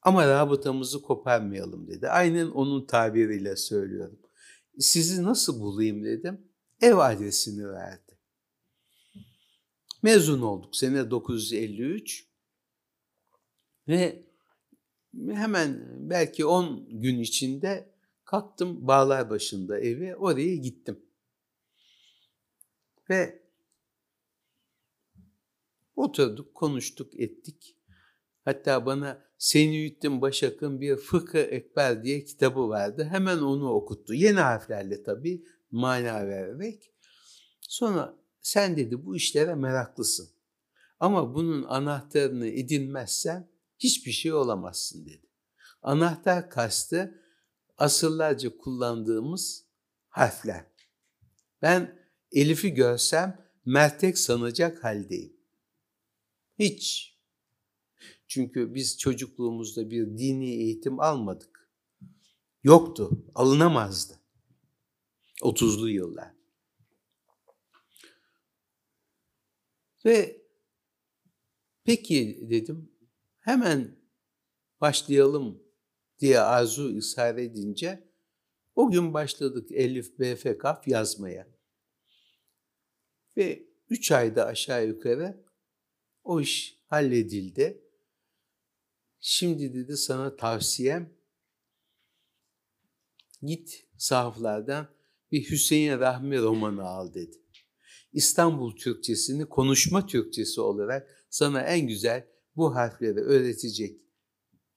Ama rabıtamızı koparmayalım dedi. Aynen onun tabiriyle söylüyorum. Sizi nasıl bulayım dedim. Ev adresini verdi. Mezun olduk sene 953 ve hemen belki 10 gün içinde kalktım bağlar başında evi oraya gittim. Ve oturduk, konuştuk, ettik. Hatta bana Senüyüddin Başak'ın bir Fıkı Ekber diye kitabı vardı. Hemen onu okuttu. Yeni harflerle tabii mana vererek. Sonra sen dedi bu işlere meraklısın. Ama bunun anahtarını edinmezsen hiçbir şey olamazsın dedi. Anahtar kastı asırlarca kullandığımız harfler. Ben Elif'i görsem mertek sanacak haldeyim. Hiç. Çünkü biz çocukluğumuzda bir dini eğitim almadık. Yoktu, alınamazdı. 30'lu yıllar. Ve peki dedim hemen başlayalım diye arzu ısrar edince o gün başladık Elif, B, F, Kaf yazmaya. Ve üç ayda aşağı yukarı o iş halledildi. Şimdi dedi sana tavsiyem git sahaflardan bir Hüseyin Rahmi romanı al dedi. İstanbul Türkçesini konuşma Türkçesi olarak sana en güzel bu harfleri öğretecek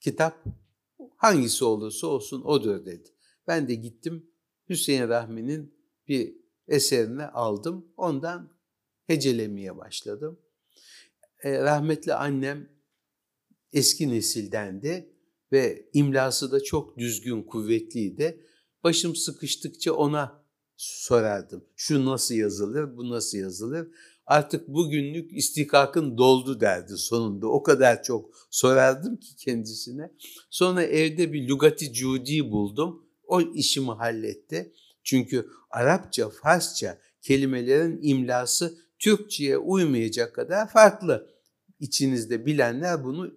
kitap hangisi olursa olsun odur dedi. Ben de gittim Hüseyin Rahmi'nin bir eserini aldım. Ondan hecelemeye başladım. E, rahmetli annem eski nesildendi ve imlası da çok düzgün, kuvvetliydi. Başım sıkıştıkça ona sorardım. Şu nasıl yazılır, bu nasıl yazılır? Artık bugünlük istikakın doldu derdi sonunda. O kadar çok sorardım ki kendisine. Sonra evde bir lugati cudi buldum. O işimi halletti. Çünkü Arapça, Farsça kelimelerin imlası Türkçe'ye uymayacak kadar farklı. İçinizde bilenler bunu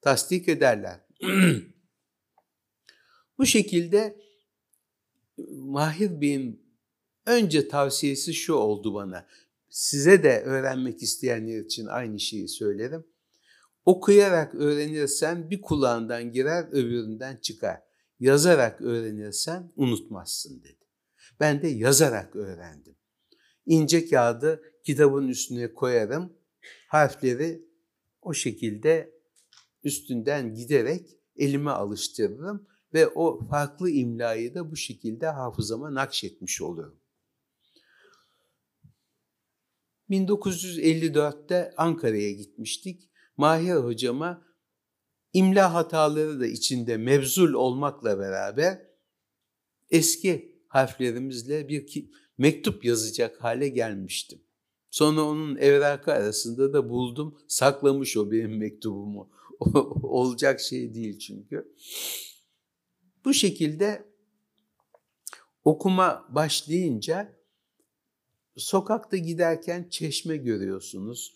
tasdik ederler. Bu şekilde Mahir Bey'in önce tavsiyesi şu oldu bana. Size de öğrenmek isteyenler için aynı şeyi söylerim. Okuyarak öğrenirsen bir kulağından girer öbüründen çıkar. Yazarak öğrenirsen unutmazsın dedi. Ben de yazarak öğrendim. İnce kağıdı kitabın üstüne koyarım. Harfleri o şekilde üstünden giderek elime alıştırırım ve o farklı imlayı da bu şekilde hafızama nakşetmiş oluyorum. 1954'te Ankara'ya gitmiştik. Mahir hocama imla hataları da içinde mevzul olmakla beraber eski harflerimizle bir mektup yazacak hale gelmiştim. Sonra onun evrakı arasında da buldum. Saklamış o benim mektubumu. Olacak şey değil çünkü. Bu şekilde okuma başlayınca sokakta giderken çeşme görüyorsunuz,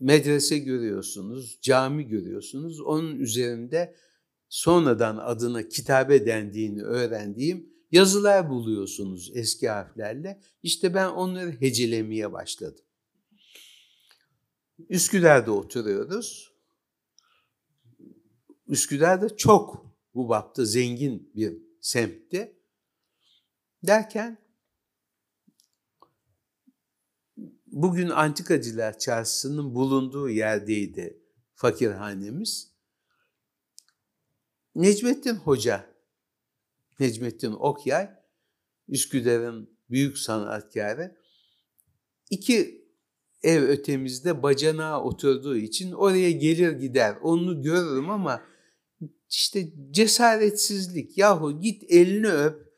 medrese görüyorsunuz, cami görüyorsunuz. Onun üzerinde sonradan adına kitabe dendiğini öğrendiğim yazılar buluyorsunuz eski harflerle. İşte ben onları hecelemeye başladım. Üsküdar'da oturuyoruz. Üsküdar'da çok bu bapta zengin bir semtti. Derken bugün Antikacılar Çarşısı'nın bulunduğu yerdeydi fakirhanemiz. Necmettin Hoca, Necmettin Okyay, Üsküdar'ın büyük sanatkarı, iki ev ötemizde bacanağa oturduğu için oraya gelir gider. Onu görürüm ama işte cesaretsizlik. Yahu git elini öp.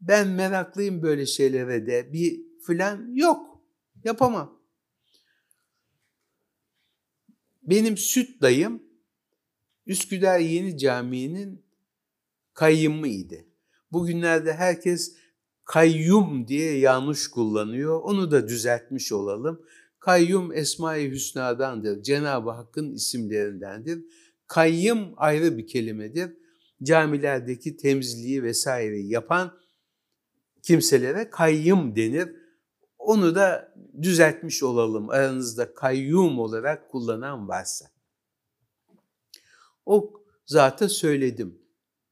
Ben meraklıyım böyle şeylere de. Bir filan yok. Yapamam. Benim süt dayım Üsküdar Yeni Camii'nin kayyımıydı. Bugünlerde herkes kayyum diye yanlış kullanıyor. Onu da düzeltmiş olalım. Kayyum Esma-i Hüsna'dandır. Cenab-ı Hakk'ın isimlerindendir. Kayyım ayrı bir kelimedir. Camilerdeki temizliği vesaire yapan kimselere kayyım denir. Onu da düzeltmiş olalım aranızda kayyum olarak kullanan varsa. O zata söyledim.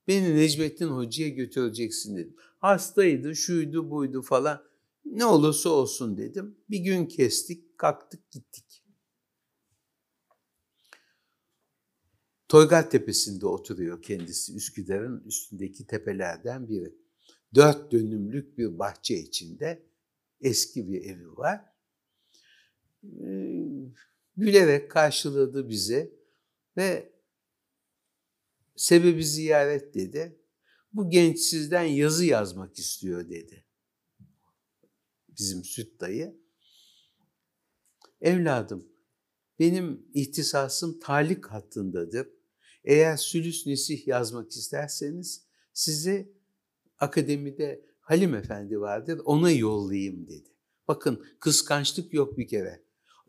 Beni Necmettin Hoca'ya götüreceksin dedim. Hastaydı, şuydu, buydu falan. Ne olursa olsun dedim. Bir gün kestik, kalktık, gittik. Toygar Tepesi'nde oturuyor kendisi. Üsküdar'ın üstündeki tepelerden biri. Dört dönümlük bir bahçe içinde eski bir evi var. Ee, gülerek karşıladı bizi ve sebebi ziyaret dedi. Bu genç sizden yazı yazmak istiyor dedi. Bizim süt dayı. Evladım, benim ihtisasım talik hattındadır. Eğer sülüs nesih yazmak isterseniz sizi akademide Halim Efendi vardır ona yollayayım dedi. Bakın kıskançlık yok bir kere.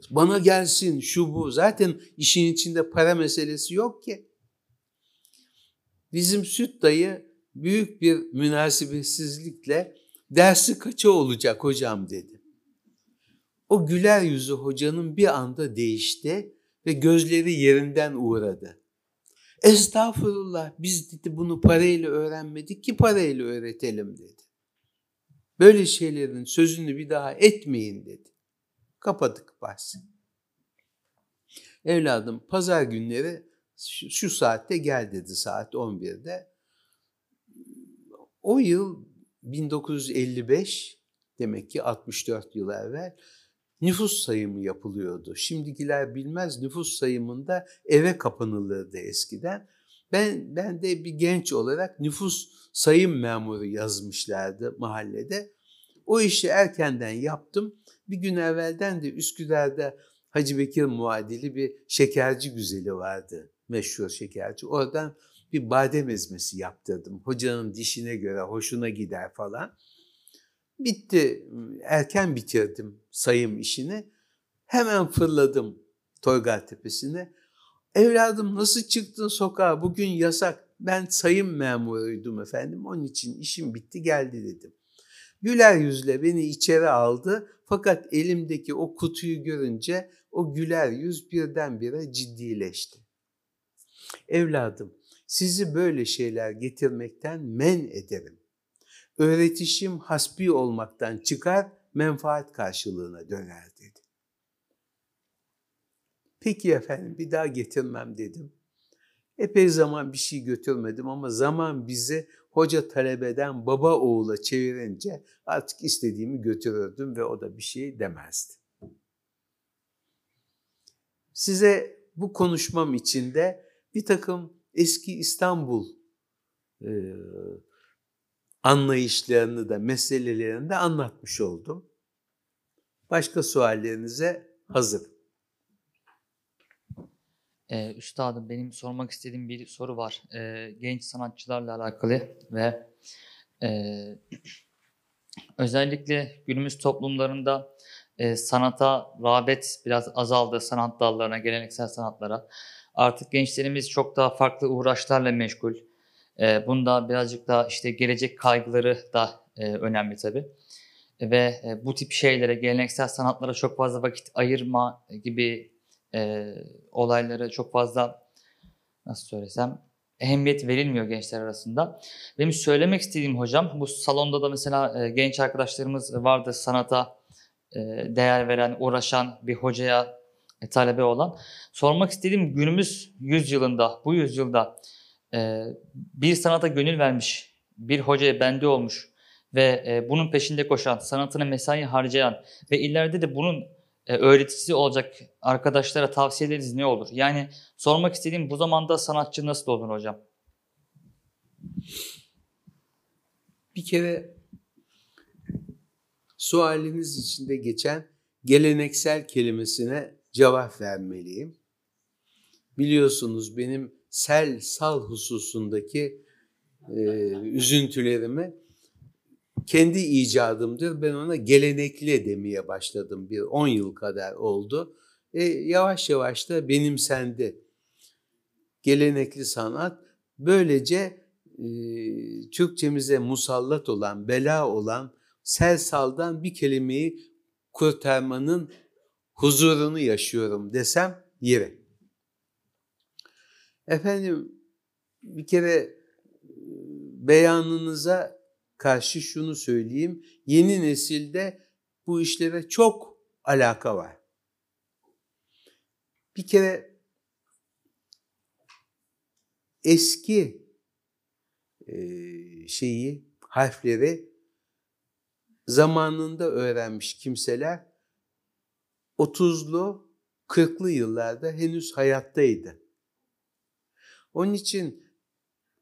Bana gelsin şu bu. Zaten işin içinde para meselesi yok ki. Bizim süt dayı büyük bir münasebetsizlikle dersi kaça olacak hocam dedi. O güler yüzü hocanın bir anda değişti ve gözleri yerinden uğradı. Estağfurullah biz dedi bunu parayla öğrenmedik ki parayla öğretelim dedi. Böyle şeylerin sözünü bir daha etmeyin dedi. Kapadık bahsi. Evladım pazar günleri şu, saatte gel dedi saat 11'de. O yıl 1955 demek ki 64 yıl evvel nüfus sayımı yapılıyordu. Şimdikiler bilmez nüfus sayımında eve kapanılırdı eskiden. Ben ben de bir genç olarak nüfus sayım memuru yazmışlardı mahallede. O işi erkenden yaptım. Bir gün evvelden de Üsküdar'da Hacı Bekir muadili bir şekerci güzeli vardı. Meşhur şekerci. Oradan bir badem ezmesi yaptırdım. Hocanın dişine göre hoşuna gider falan. Bitti. Erken bitirdim sayım işini. Hemen fırladım Toygar Tepesi'ne. Evladım nasıl çıktın sokağa? Bugün yasak. Ben sayım memuruydum efendim. Onun için işim bitti geldi dedim. Güler yüzle beni içeri aldı. Fakat elimdeki o kutuyu görünce o güler yüz birdenbire ciddileşti. Evladım, sizi böyle şeyler getirmekten men ederim. Öğretişim hasbi olmaktan çıkar, menfaat karşılığına döner. Peki efendim bir daha getirmem dedim. Epey zaman bir şey götürmedim ama zaman bizi hoca talebeden baba oğula çevirince artık istediğimi götürürdüm ve o da bir şey demezdi. Size bu konuşmam içinde bir takım eski İstanbul e, anlayışlarını da meselelerini de anlatmış oldum. Başka suallerinize hazır. Ee, üstadım benim sormak istediğim bir soru var. Ee, genç sanatçılarla alakalı ve e, özellikle günümüz toplumlarında e, sanata rağbet biraz azaldı sanat dallarına, geleneksel sanatlara. Artık gençlerimiz çok daha farklı uğraşlarla meşgul. E, bunda birazcık daha işte gelecek kaygıları da e, önemli tabii. Ve e, bu tip şeylere, geleneksel sanatlara çok fazla vakit ayırma gibi e, olaylara çok fazla nasıl söylesem ehemmiyet verilmiyor gençler arasında. Benim söylemek istediğim hocam bu salonda da mesela e, genç arkadaşlarımız vardı sanata e, değer veren, uğraşan bir hocaya e, talebe olan. Sormak istediğim günümüz yüzyılında, bu yüzyılda e, bir sanata gönül vermiş, bir hocaya bende olmuş ve e, bunun peşinde koşan, sanatına mesai harcayan ve ileride de bunun öğretisi olacak arkadaşlara tavsiyeleriniz ne olur? Yani sormak istediğim bu zamanda sanatçı nasıl olur hocam? Bir kere sualiniz içinde geçen geleneksel kelimesine cevap vermeliyim. Biliyorsunuz benim sel sal hususundaki e, üzüntülerimi kendi icadımdır. Ben ona gelenekli demeye başladım. Bir 10 yıl kadar oldu. E, yavaş yavaş da benimsendi. Gelenekli sanat böylece e, Türkçemize musallat olan, bela olan sel saldan bir kelimeyi kurtarmanın huzurunu yaşıyorum desem yeri. Efendim bir kere beyanınıza karşı şunu söyleyeyim. Yeni nesilde bu işlere çok alaka var. Bir kere eski e, şeyi, harfleri zamanında öğrenmiş kimseler 30'lu 40'lı yıllarda henüz hayattaydı. Onun için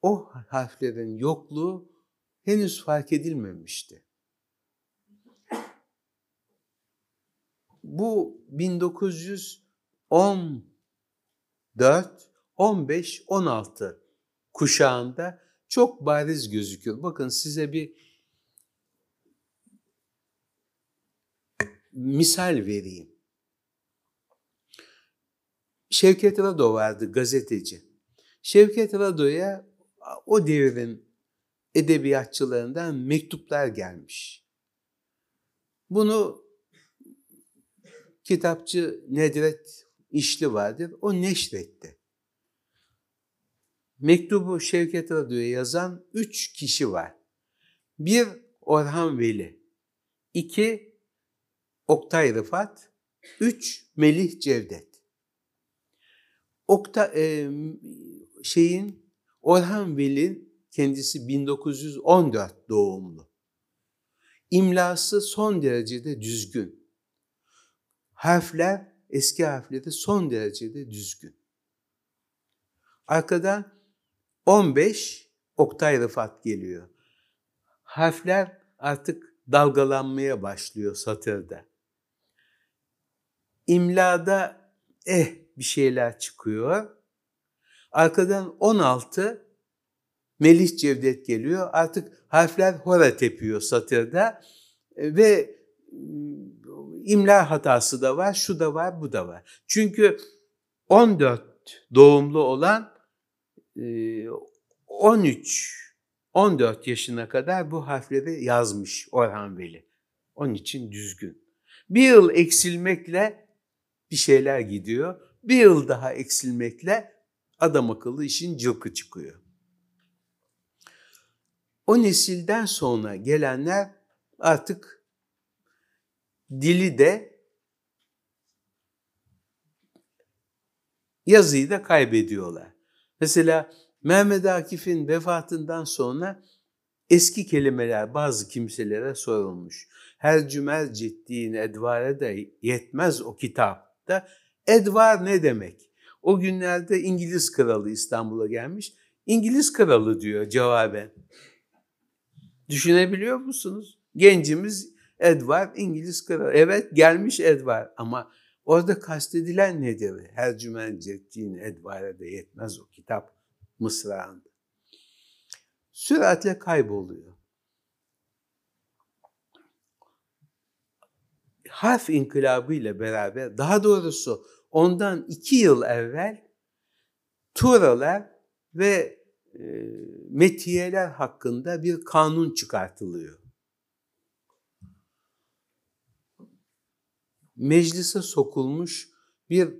o harflerin yokluğu henüz fark edilmemişti. Bu 1914, 15, 16 kuşağında çok bariz gözüküyor. Bakın size bir misal vereyim. Şevket Rado vardı gazeteci. Şevket Rado'ya o devrin edebiyatçılarından mektuplar gelmiş. Bunu kitapçı Nedret İşli vardır. O neşretti. Mektubu Şevket Radyo'ya yazan üç kişi var. Bir Orhan Veli, iki Oktay Rıfat, üç Melih Cevdet. Okta, e, şeyin Orhan Veli kendisi 1914 doğumlu. İmlası son derecede düzgün. Harfler eski harfleri son derecede düzgün. Arkadan 15 Oktay Rıfat geliyor. Harfler artık dalgalanmaya başlıyor satırda. İmlada eh bir şeyler çıkıyor. Arkadan 16 Melih Cevdet geliyor. Artık harfler hora tepiyor satırda ve imla hatası da var, şu da var, bu da var. Çünkü 14 doğumlu olan 13 14 yaşına kadar bu harfleri yazmış Orhan Veli. Onun için düzgün. Bir yıl eksilmekle bir şeyler gidiyor. Bir yıl daha eksilmekle adam akıllı işin cılkı çıkıyor. O nesilden sonra gelenler artık dili de yazıyı da kaybediyorlar. Mesela Mehmet Akif'in vefatından sonra eski kelimeler bazı kimselere sorulmuş. Her cümer ciddiğin edvare de yetmez o kitapta. Edvar ne demek? O günlerde İngiliz kralı İstanbul'a gelmiş. İngiliz kralı diyor cevaben. Düşünebiliyor musunuz? Gencimiz Edward İngiliz kralı. Evet gelmiş Edward ama orada kastedilen nedir? Her cümen cettiğin Edward'a da yetmez o kitap mısrağında. Süratle kayboluyor. Harf inkılabı ile beraber daha doğrusu ondan iki yıl evvel Turalar ve metiyeler hakkında bir kanun çıkartılıyor. Meclise sokulmuş bir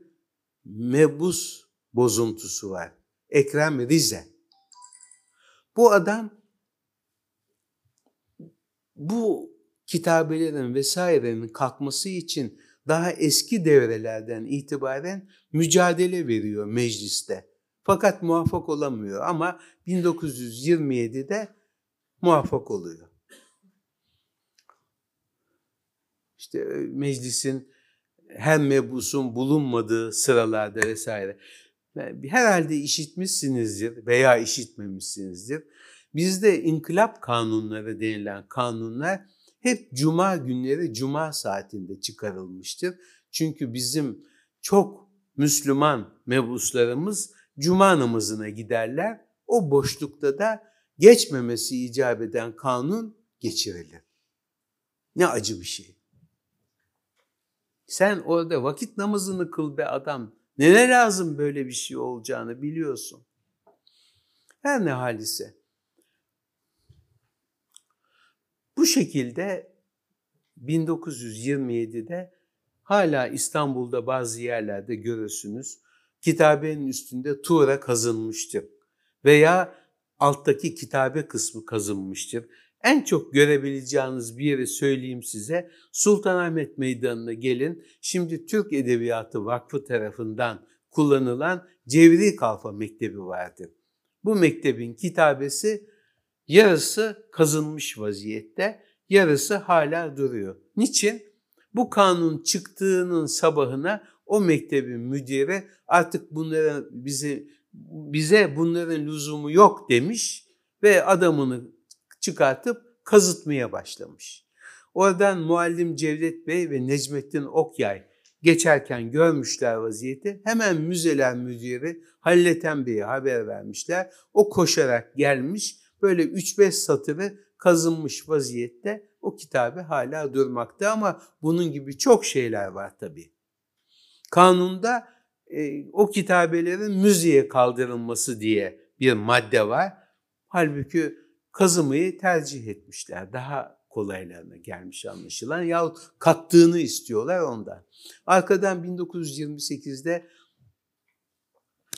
mebus bozuntusu var. Ekrem Rize. Bu adam bu kitabelerin vesairenin kalkması için daha eski devrelerden itibaren mücadele veriyor mecliste. Fakat muvaffak olamıyor ama 1927'de muvaffak oluyor. İşte e, meclisin hem mebusun bulunmadığı sıralarda vesaire. Herhalde işitmişsinizdir veya işitmemişsinizdir. Bizde inkılap kanunları denilen kanunlar hep cuma günleri cuma saatinde çıkarılmıştır. Çünkü bizim çok Müslüman mebuslarımız cuma namazına giderler. O boşlukta da geçmemesi icap eden kanun geçirilir. Ne acı bir şey. Sen orada vakit namazını kıl be adam. Ne lazım böyle bir şey olacağını biliyorsun. Her ne halise. Bu şekilde 1927'de hala İstanbul'da bazı yerlerde görürsünüz kitabenin üstünde tuğra kazınmıştır veya alttaki kitabe kısmı kazınmıştır. En çok görebileceğiniz bir yeri söyleyeyim size. Sultanahmet Meydanı'na gelin. Şimdi Türk Edebiyatı Vakfı tarafından kullanılan Cevri Kalfa Mektebi vardır. Bu mektebin kitabesi yarısı kazınmış vaziyette, yarısı hala duruyor. Niçin? Bu kanun çıktığının sabahına o mektebin müdiri artık bunlara bize bize bunların lüzumu yok demiş ve adamını çıkartıp kazıtmaya başlamış. Oradan muallim Cevdet Bey ve Necmettin Okyay geçerken görmüşler vaziyeti. Hemen müzeler müdürü Halil Bey'e haber vermişler. O koşarak gelmiş böyle 3-5 satırı kazınmış vaziyette o kitabı hala durmakta ama bunun gibi çok şeyler var tabii. Kanunda e, o kitabelerin müziğe kaldırılması diye bir madde var. Halbuki kazımayı tercih etmişler. Daha kolaylarına gelmiş anlaşılan yahut kattığını istiyorlar ondan. Arkadan 1928'de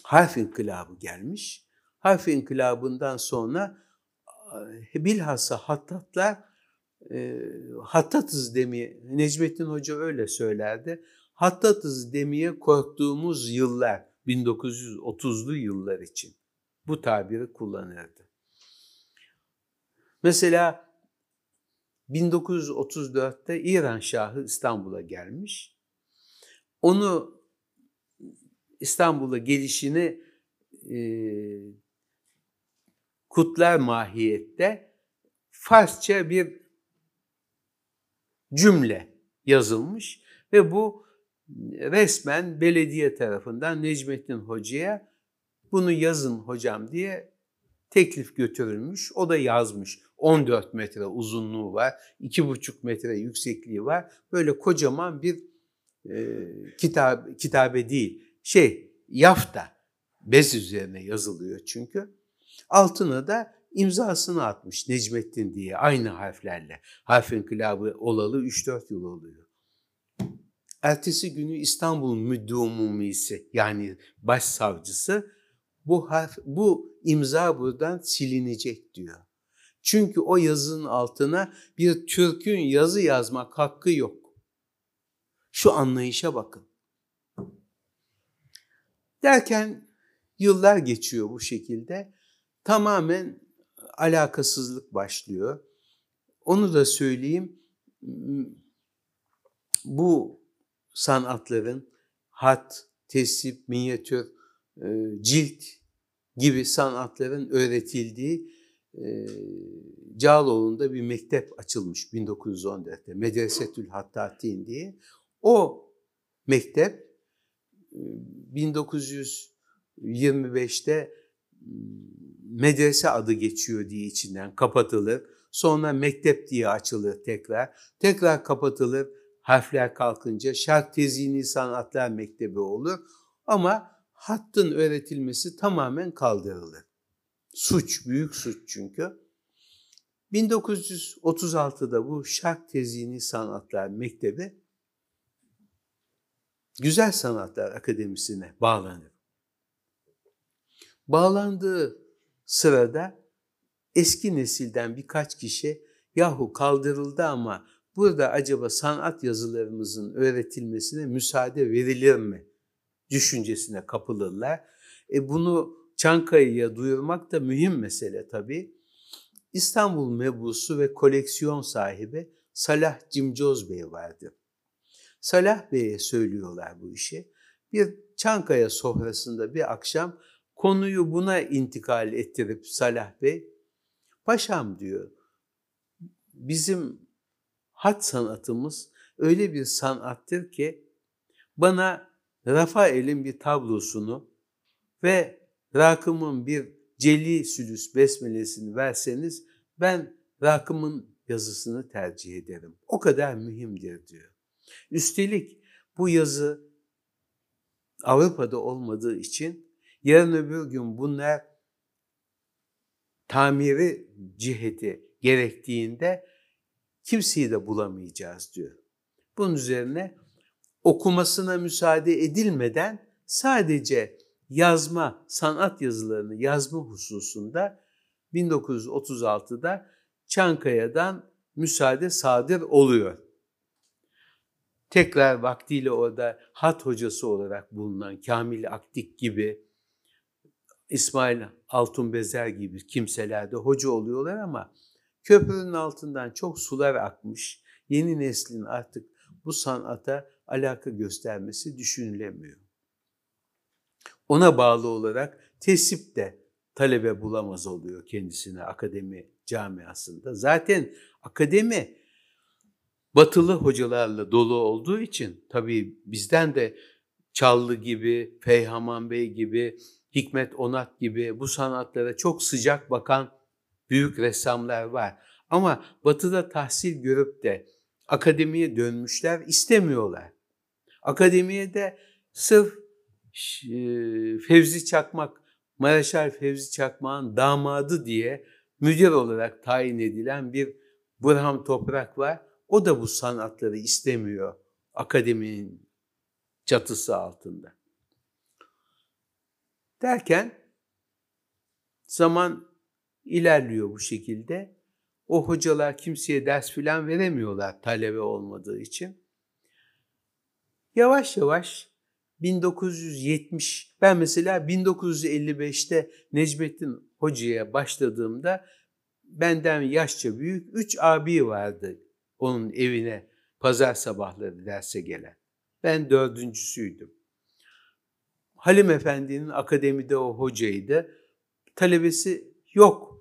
harf inkılabı gelmiş. Harf inkılabından sonra e, bilhassa hattatlar e, hattatız demeye, Necmettin Hoca öyle söylerdi. Hattatız demeye korktuğumuz yıllar 1930'lu yıllar için bu tabiri kullanırdı. Mesela 1934'te İran Şahı İstanbul'a gelmiş. Onu İstanbul'a gelişini e, kutlar mahiyette Farsça bir cümle yazılmış ve bu resmen belediye tarafından Necmettin Hoca'ya bunu yazın hocam diye teklif götürülmüş. O da yazmış. 14 metre uzunluğu var, 2,5 metre yüksekliği var. Böyle kocaman bir e, kitap kitabe değil. Şey, yafta bez üzerine yazılıyor çünkü. Altına da imzasını atmış Necmettin diye aynı harflerle. Harf inkılabı olalı 3-4 yıl oluyor. Ertesi günü İstanbul Müddumumisi yani başsavcısı bu harf, bu imza buradan silinecek diyor. Çünkü o yazının altına bir Türk'ün yazı yazmak hakkı yok. Şu anlayışa bakın. Derken yıllar geçiyor bu şekilde. Tamamen alakasızlık başlıyor. Onu da söyleyeyim. Bu sanatların hat, tesip, minyatür, e, cilt gibi sanatların öğretildiği e, Cağaloğlu'nda bir mektep açılmış 1914'te. Medresetül Hattatin diye. O mektep 1925'te e, medrese adı geçiyor diye içinden kapatılır. Sonra mektep diye açılır tekrar. Tekrar kapatılır harfler kalkınca. Şark Tezini Sanatlar Mektebi olur. Ama hattın öğretilmesi tamamen kaldırılır. Suç, büyük suç çünkü. 1936'da bu Şark Tezini Sanatlar Mektebi Güzel Sanatlar Akademisi'ne bağlanır. Bağlandığı sırada eski nesilden birkaç kişi yahu kaldırıldı ama burada acaba sanat yazılarımızın öğretilmesine müsaade verilir mi düşüncesine kapılırlar. E bunu Çankaya'ya duyurmak da mühim mesele tabii. İstanbul mebusu ve koleksiyon sahibi Salah Cimcoz Bey vardı. Salah Bey'e söylüyorlar bu işi. Bir Çankaya sofrasında bir akşam konuyu buna intikal ettirip Salah Bey, paşam diyor, bizim hat sanatımız öyle bir sanattır ki bana Rafael'in bir tablosunu ve Rakım'ın bir Celi Sülüs besmelesini verseniz ben Rakım'ın yazısını tercih ederim. O kadar mühimdir diyor. Üstelik bu yazı Avrupa'da olmadığı için yarın öbür gün bunlar tamiri ciheti gerektiğinde kimseyi de bulamayacağız diyor. Bunun üzerine okumasına müsaade edilmeden sadece yazma, sanat yazılarını yazma hususunda 1936'da Çankaya'dan müsaade sadır oluyor. Tekrar vaktiyle orada hat hocası olarak bulunan Kamil Aktik gibi, İsmail Altunbezer gibi kimseler de hoca oluyorlar ama köprünün altından çok sular akmış. Yeni neslin artık bu sanata alaka göstermesi düşünülemiyor. Ona bağlı olarak tesip de talebe bulamaz oluyor kendisine akademi camiasında. Zaten akademi batılı hocalarla dolu olduğu için tabii bizden de Çallı gibi, Feyhaman Bey gibi, Hikmet Onat gibi bu sanatlara çok sıcak bakan büyük ressamlar var. Ama batıda tahsil görüp de akademiye dönmüşler istemiyorlar. Akademiye de sırf e, Fevzi Çakmak, Maraşal Fevzi Çakmak'ın damadı diye müdür olarak tayin edilen bir Burhan Toprak var. O da bu sanatları istemiyor akademinin çatısı altında. Derken zaman ilerliyor bu şekilde. O hocalar kimseye ders filan veremiyorlar talebe olmadığı için. Yavaş yavaş 1970, ben mesela 1955'te Necmettin Hoca'ya başladığımda benden yaşça büyük üç abi vardı onun evine pazar sabahları derse gelen. Ben dördüncüsüydüm. Halim Efendi'nin akademide o hocaydı. Talebesi yok.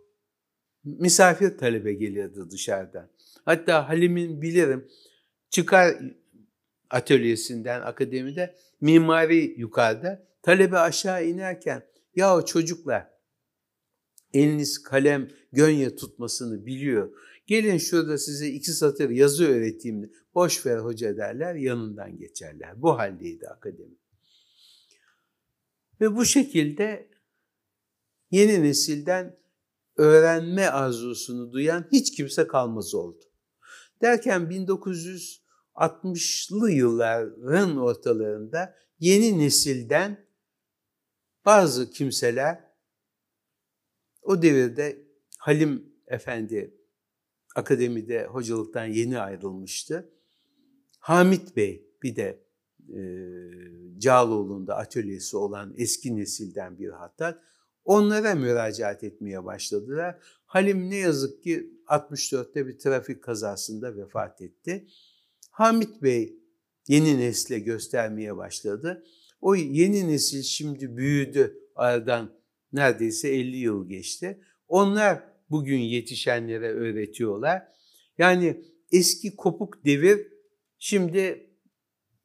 Misafir talebe gelirdi dışarıdan. Hatta Halim'in bilirim çıkar atölyesinden akademide mimari yukarıda talebe aşağı inerken ya çocuklar eliniz kalem gönye tutmasını biliyor. Gelin şurada size iki satır yazı öğreteyim. Boş ver hoca derler yanından geçerler. Bu haldeydi akademi. Ve bu şekilde yeni nesilden öğrenme arzusunu duyan hiç kimse kalmaz oldu. Derken 1960'lı yılların ortalarında yeni nesilden bazı kimseler o devirde Halim Efendi akademide hocalıktan yeni ayrılmıştı. Hamit Bey bir de e, Cağaloğlu'nda atölyesi olan eski nesilden bir hatta onlara müracaat etmeye başladılar. Halim ne yazık ki 64'te bir trafik kazasında vefat etti. Hamit Bey yeni nesle göstermeye başladı. O yeni nesil şimdi büyüdü aradan neredeyse 50 yıl geçti. Onlar bugün yetişenlere öğretiyorlar. Yani eski kopuk devir şimdi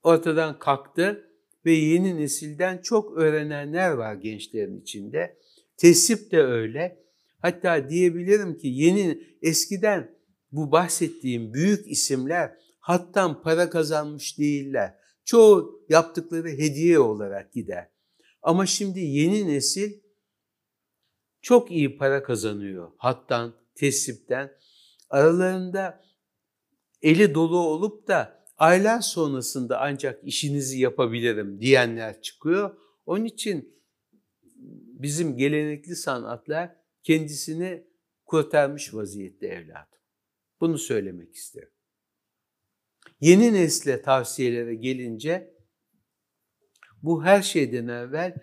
ortadan kalktı ve yeni nesilden çok öğrenenler var gençlerin içinde. Tesip de öyle. Hatta diyebilirim ki yeni eskiden bu bahsettiğim büyük isimler hattan para kazanmış değiller. Çoğu yaptıkları hediye olarak gider. Ama şimdi yeni nesil çok iyi para kazanıyor hattan, tesipten. Aralarında eli dolu olup da aylar sonrasında ancak işinizi yapabilirim diyenler çıkıyor. Onun için bizim gelenekli sanatlar kendisini kurtarmış vaziyette evladım. Bunu söylemek isterim. Yeni nesle tavsiyelere gelince bu her şeyden evvel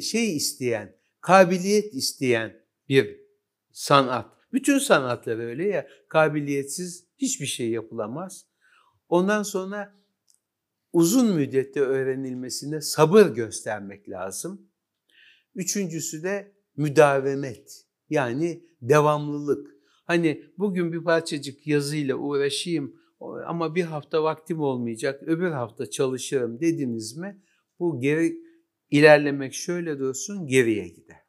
şey isteyen, kabiliyet isteyen bir sanat. Bütün sanatlar öyle ya, kabiliyetsiz hiçbir şey yapılamaz. Ondan sonra uzun müddette öğrenilmesine sabır göstermek lazım. Üçüncüsü de müdavemet yani devamlılık. Hani bugün bir parçacık yazıyla uğraşayım ama bir hafta vaktim olmayacak, öbür hafta çalışırım dediniz mi bu geri ilerlemek şöyle dursun geriye gider.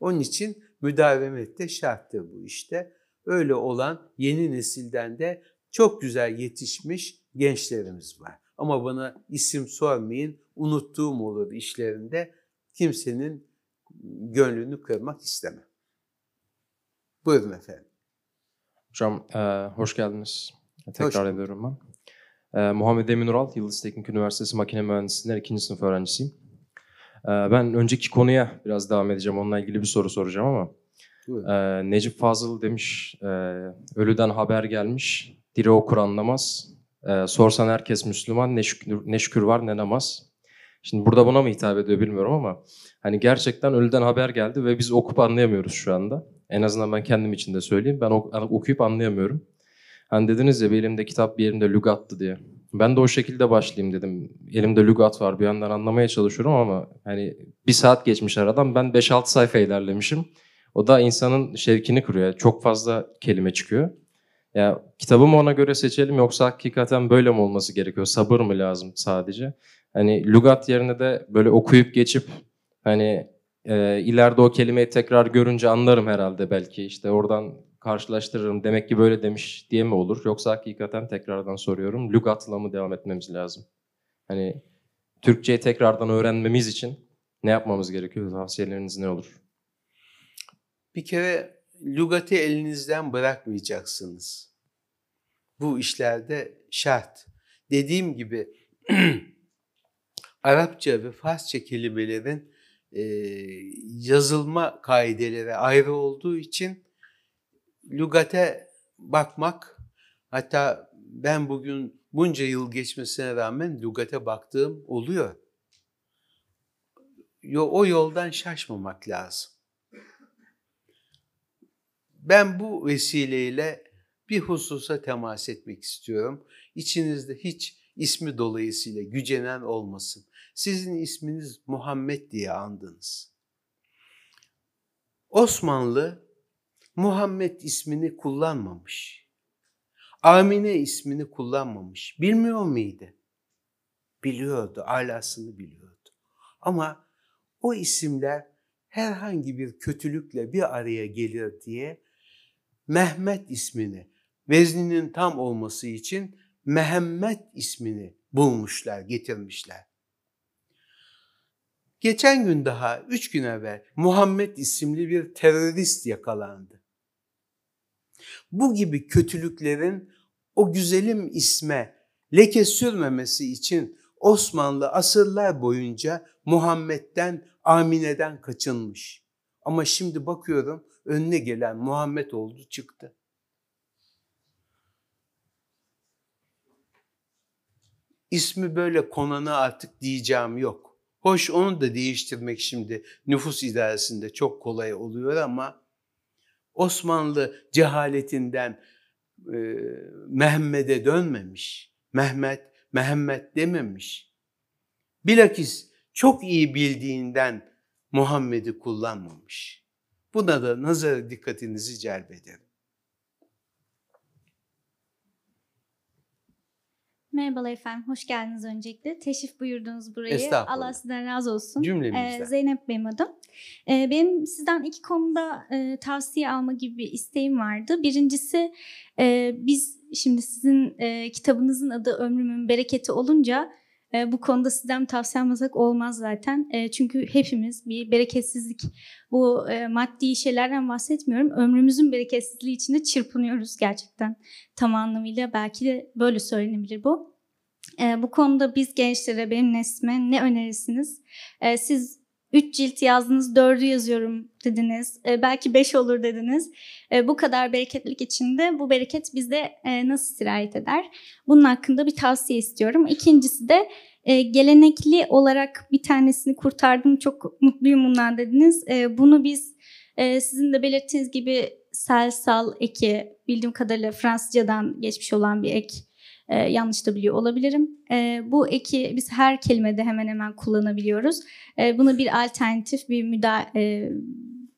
Onun için müdavemet de şarttır bu işte. Öyle olan yeni nesilden de çok güzel yetişmiş gençlerimiz var. Ama bana isim sormayın, unuttuğum olur işlerinde. Kimsenin gönlünü kırmak istemem. Buyurun efendim. Hocam e, hoş geldiniz. Tekrar hoş ediyorum ben. E, Muhammed Emin Ural, Yıldız Teknik Üniversitesi Makine Mühendisliğinden ikinci sınıf öğrencisiyim. E, ben önceki konuya biraz devam edeceğim. Onunla ilgili bir soru soracağım ama. E, Necip Fazıl demiş, e, ölüden haber gelmiş, diri okur anlamaz. E, sorsan herkes Müslüman, ne şükür, ne şükür var ne namaz. Şimdi burada buna mı hitap ediyor bilmiyorum ama hani gerçekten ölüden haber geldi ve biz okup anlayamıyoruz şu anda. En azından ben kendim için de söyleyeyim. Ben okuyup anlayamıyorum. Hani dediniz ya bir elimde kitap bir elimde lügattı diye. Ben de o şekilde başlayayım dedim. Elimde lügat var bir yandan anlamaya çalışıyorum ama hani bir saat geçmiş aradan ben 5-6 sayfa ilerlemişim. O da insanın şevkini kırıyor. Çok fazla kelime çıkıyor. Ya kitabı mı ona göre seçelim yoksa hakikaten böyle mi olması gerekiyor? Sabır mı lazım sadece? Hani lügat yerine de böyle okuyup geçip hani e, ileride o kelimeyi tekrar görünce anlarım herhalde belki. işte oradan karşılaştırırım. Demek ki böyle demiş diye mi olur? Yoksa hakikaten tekrardan soruyorum. Lügatla mı devam etmemiz lazım? Hani Türkçeyi tekrardan öğrenmemiz için ne yapmamız gerekiyor? Tavsiyeleriniz ne olur? Bir kere lügatı elinizden bırakmayacaksınız. Bu işlerde şart. Dediğim gibi Arapça ve Farsça kelimelerin e, yazılma kaideleri ayrı olduğu için lügate bakmak hatta ben bugün bunca yıl geçmesine rağmen lügate baktığım oluyor. O yoldan şaşmamak lazım. Ben bu vesileyle bir hususa temas etmek istiyorum. İçinizde hiç ismi dolayısıyla gücenen olmasın. Sizin isminiz Muhammed diye andınız. Osmanlı Muhammed ismini kullanmamış. Amine ismini kullanmamış. Bilmiyor muydu? Biliyordu, alasını biliyordu. Ama o isimler herhangi bir kötülükle bir araya gelir diye Mehmet ismini, vezninin tam olması için Mehmet ismini bulmuşlar, getirmişler. Geçen gün daha, üç gün evvel Muhammed isimli bir terörist yakalandı. Bu gibi kötülüklerin o güzelim isme leke sürmemesi için Osmanlı asırlar boyunca Muhammed'den, Amine'den kaçınmış. Ama şimdi bakıyorum önüne gelen Muhammed oldu çıktı. İsmi böyle konana artık diyeceğim yok. Hoş onu da değiştirmek şimdi nüfus idaresinde çok kolay oluyor ama Osmanlı cehaletinden e, Mehmet'e dönmemiş. Mehmet, Mehmet dememiş. Bilakis çok iyi bildiğinden Muhammed'i kullanmamış. Buna da nazar dikkatinizi celbederim. Merhabalar efendim, hoş geldiniz öncelikle. Teşrif buyurdunuz burayı. Allah sizden razı olsun. Cümlemizden. Ee, Zeynep benim adım. Ee, benim sizden iki konuda e, tavsiye alma gibi bir isteğim vardı. Birincisi, e, biz şimdi sizin e, kitabınızın adı Ömrümün Bereketi olunca e, bu konuda sizden tavsiye almasak olmaz zaten. E, çünkü hepimiz bir bereketsizlik, bu e, maddi şeylerden bahsetmiyorum. Ömrümüzün bereketsizliği içinde çırpınıyoruz gerçekten tam anlamıyla. Belki de böyle söylenebilir bu. E, bu konuda biz gençlere, benim neslime ne önerirsiniz? Siz 3 cilt yazdınız, 4'ü yazıyorum dediniz. E, belki 5 olur dediniz. E, bu kadar bereketlik içinde bu bereket bizde e, nasıl sirayet eder? Bunun hakkında bir tavsiye istiyorum. İkincisi de e, gelenekli olarak bir tanesini kurtardım. Çok mutluyum bundan dediniz. E, bunu biz e, sizin de belirttiğiniz gibi selsal eki bildiğim kadarıyla Fransızcadan geçmiş olan bir ek e, yanlış da biliyor olabilirim. E, bu eki biz her kelimede hemen hemen kullanabiliyoruz. E, buna bir alternatif, bir müda e,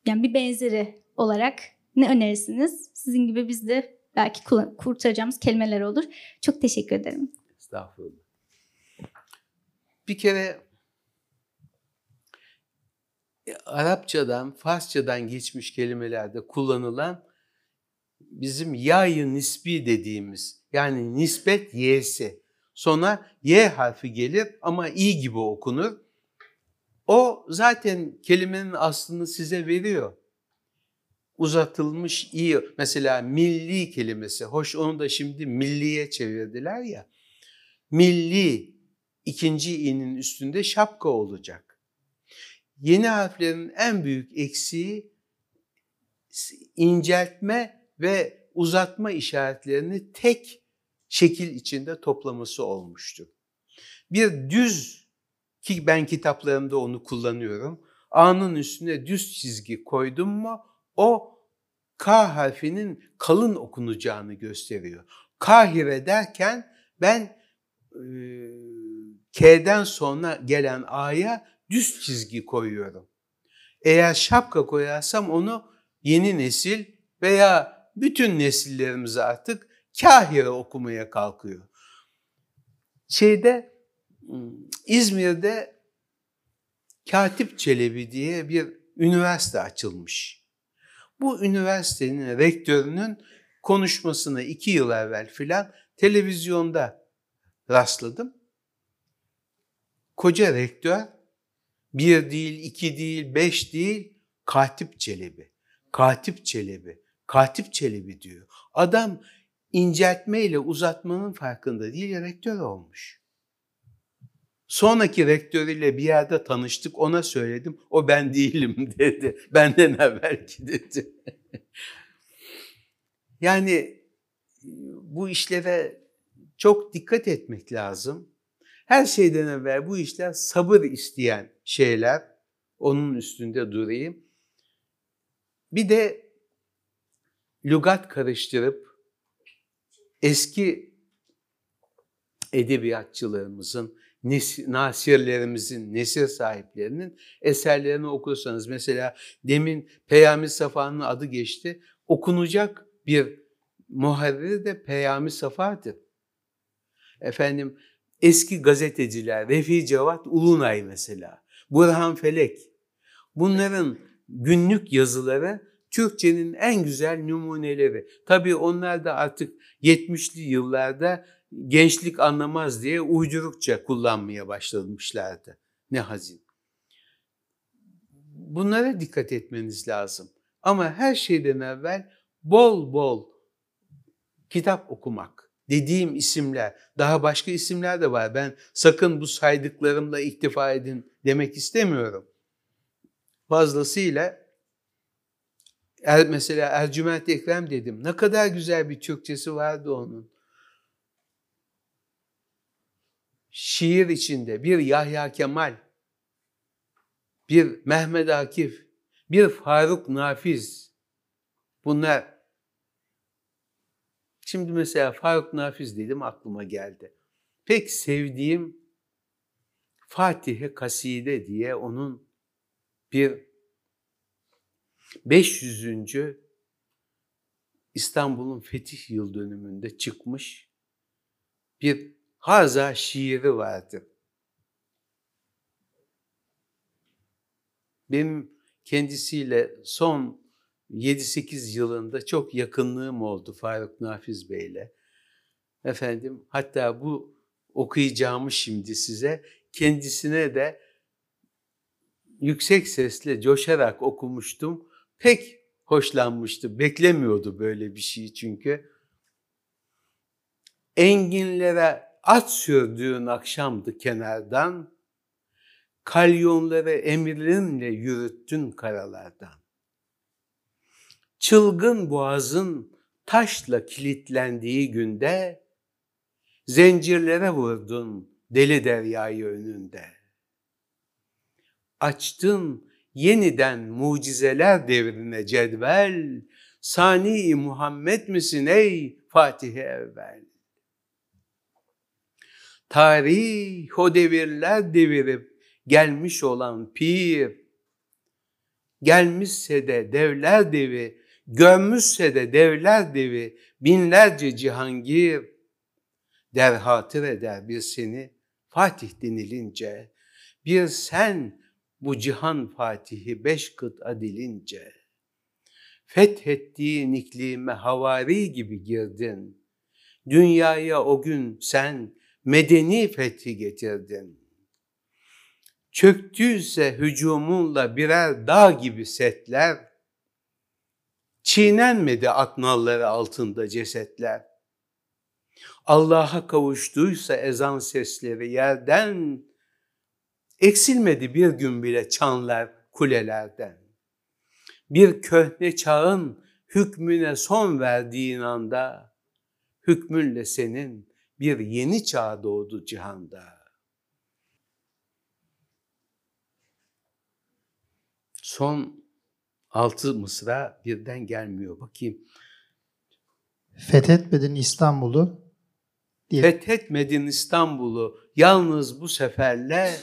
yani bir benzeri olarak ne önerirsiniz? Sizin gibi biz de belki kurtaracağımız kelimeler olur. Çok teşekkür ederim. Estağfurullah. Bir kere e, Arapçadan, Farsçadan geçmiş kelimelerde kullanılan bizim yayı nisbi dediğimiz yani nispet y'si. Sonra y harfi gelir ama i gibi okunur. O zaten kelimenin aslını size veriyor. Uzatılmış i mesela milli kelimesi. Hoş onu da şimdi milliye çevirdiler ya. Milli ikinci i'nin üstünde şapka olacak. Yeni harflerin en büyük eksiği inceltme ve uzatma işaretlerini tek şekil içinde toplaması olmuştur. Bir düz ki ben kitaplarımda onu kullanıyorum. A'nın üstüne düz çizgi koydum mu o K harfinin kalın okunacağını gösteriyor. Kahire derken ben e, K'den sonra gelen A'ya düz çizgi koyuyorum. Eğer şapka koyarsam onu yeni nesil veya bütün nesillerimiz artık Kahire okumaya kalkıyor. Şeyde İzmir'de Katip Çelebi diye bir üniversite açılmış. Bu üniversitenin rektörünün konuşmasına iki yıl evvel filan televizyonda rastladım. Koca rektör bir değil, iki değil, beş değil, Katip Çelebi. Katip Çelebi. Katip Çelebi diyor. Adam inceltmeyle uzatmanın farkında değil, rektör olmuş. Sonraki rektörüyle bir yerde tanıştık, ona söyledim. O ben değilim dedi. Benden evvelki dedi. yani bu işlere çok dikkat etmek lazım. Her şeyden evvel bu işler sabır isteyen şeyler. Onun üstünde durayım. Bir de lügat karıştırıp eski edebiyatçılarımızın, nasirlerimizin, nesir sahiplerinin eserlerini okursanız mesela demin Peyami Safa'nın adı geçti. Okunacak bir muharriri de Peyami Safa'dır. Efendim eski gazeteciler, Refi Cevat Ulunay mesela, Burhan Felek. Bunların günlük yazıları Türkçenin en güzel numuneleri. Tabii onlar da artık 70'li yıllarda gençlik anlamaz diye uydurukça kullanmaya başlamışlardı. Ne hazin. Bunlara dikkat etmeniz lazım. Ama her şeyden evvel bol bol kitap okumak. Dediğim isimler, daha başka isimler de var. Ben sakın bu saydıklarımla iktifa edin demek istemiyorum. Fazlasıyla er, mesela Ercüment Ekrem dedim. Ne kadar güzel bir Türkçesi vardı onun. Şiir içinde bir Yahya Kemal, bir Mehmet Akif, bir Faruk Nafiz. Bunlar Şimdi mesela Faruk Nafiz dedim aklıma geldi. Pek sevdiğim Fatih-i Kaside diye onun bir 500. İstanbul'un fetih yıl dönümünde çıkmış bir haza şiiri vardı. Benim kendisiyle son 7-8 yılında çok yakınlığım oldu Faruk Nafiz Bey'le. Efendim hatta bu okuyacağımı şimdi size kendisine de yüksek sesle coşarak okumuştum. Pek hoşlanmıştı. Beklemiyordu böyle bir şey çünkü. Enginlere at sürdüğün akşamdı kenardan. Kalyonları emirlerinle yürüttün karalardan. Çılgın boğazın taşla kilitlendiği günde zincirlere vurdun deli deryayı önünde. Açtın yeniden mucizeler devrine cedvel, sani Muhammed misin ey Fatih evvel? Tarih o devirler devirip gelmiş olan pir, gelmişse de devler devi, gömmüşse de devler devi, binlerce cihangir, der hatır eder bir seni Fatih denilince, bir sen bu cihan fatihi beş kıt adilince, fethettiğin iklime havari gibi girdin, dünyaya o gün sen medeni fethi getirdin. Çöktüyse hücumunla birer dağ gibi setler, çiğnenmedi aknalları altında cesetler. Allah'a kavuştuysa ezan sesleri yerden, eksilmedi bir gün bile çanlar kulelerden. Bir köhne çağın hükmüne son verdiğin anda, hükmünle senin bir yeni çağ doğdu cihanda. Son altı mısra birden gelmiyor. Bakayım. Fethetmedin İstanbul'u. Diye. Fethetmedin İstanbul'u. Yalnız bu seferle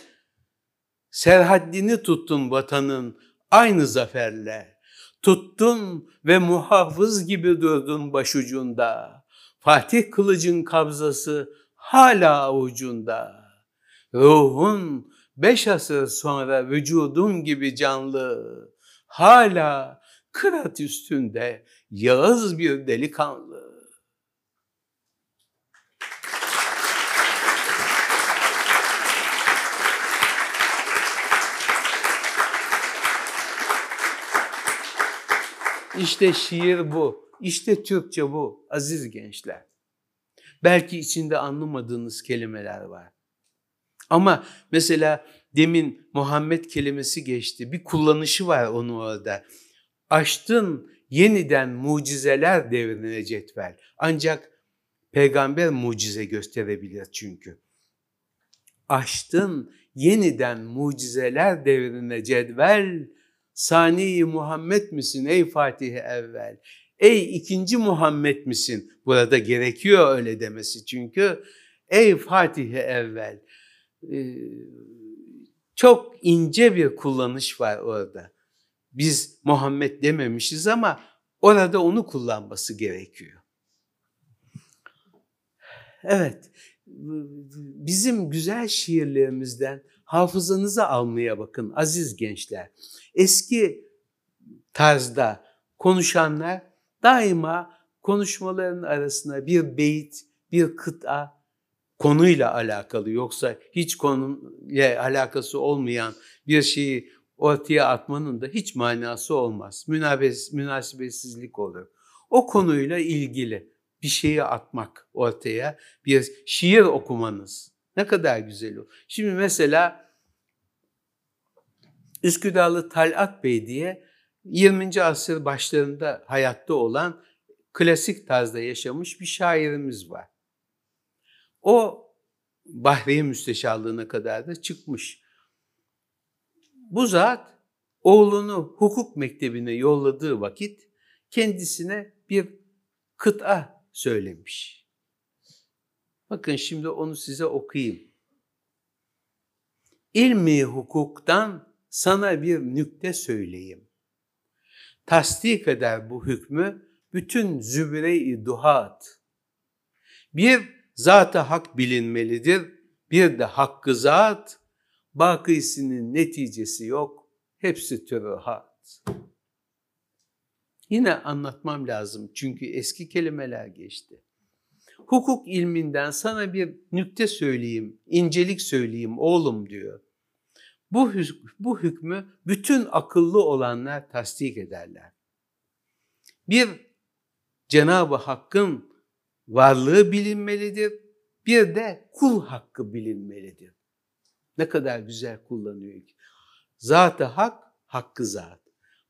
serhaddini tuttun vatanın aynı zaferle. Tuttun ve muhafız gibi durdun başucunda. Fatih kılıcın kabzası hala avucunda. Ruhun beş asır sonra vücudum gibi canlı. Hala kırat üstünde yağız bir delikanlı. İşte şiir bu. İşte Türkçe bu aziz gençler. Belki içinde anlamadığınız kelimeler var. Ama mesela demin Muhammed kelimesi geçti. Bir kullanışı var onu orada. Açtın yeniden mucizeler devrine cetvel. Ancak peygamber mucize gösterebilir çünkü. Açtın yeniden mucizeler devrine cedvel. Sani Muhammed misin ey Fatih evvel? Ey ikinci Muhammed misin? Burada gerekiyor öyle demesi çünkü. Ey Fatih evvel. Ee, çok ince bir kullanış var orada. Biz Muhammed dememişiz ama orada onu kullanması gerekiyor. Evet, bizim güzel şiirlerimizden hafızanıza almaya bakın aziz gençler. Eski tarzda konuşanlar daima konuşmaların arasına bir beyit, bir kıta konuyla alakalı yoksa hiç konuyla alakası olmayan bir şeyi ortaya atmanın da hiç manası olmaz. Münabes, münasebetsizlik olur. O konuyla ilgili bir şeyi atmak ortaya, bir şiir okumanız ne kadar güzel o. Şimdi mesela Üsküdarlı Talat Bey diye 20. asır başlarında hayatta olan klasik tarzda yaşamış bir şairimiz var. O Bahriye Müsteşarlığına kadar da çıkmış. Bu zat oğlunu hukuk mektebine yolladığı vakit kendisine bir kıta söylemiş. Bakın şimdi onu size okuyayım. İlmi hukuktan sana bir nükte söyleyeyim. Tasdik eder bu hükmü bütün zübre-i duhat. Bir zat hak bilinmelidir, bir de hakkı zat, bakisinin neticesi yok, hepsi türühat. Yine anlatmam lazım çünkü eski kelimeler geçti. Hukuk ilminden sana bir nükte söyleyeyim, incelik söyleyeyim oğlum diyor. Bu, bu hükmü bütün akıllı olanlar tasdik ederler. Bir, Cenab-ı Hakk'ın varlığı bilinmelidir. Bir de kul hakkı bilinmelidir. Ne kadar güzel kullanıyor ki. Zat-ı hak, hakkı zat.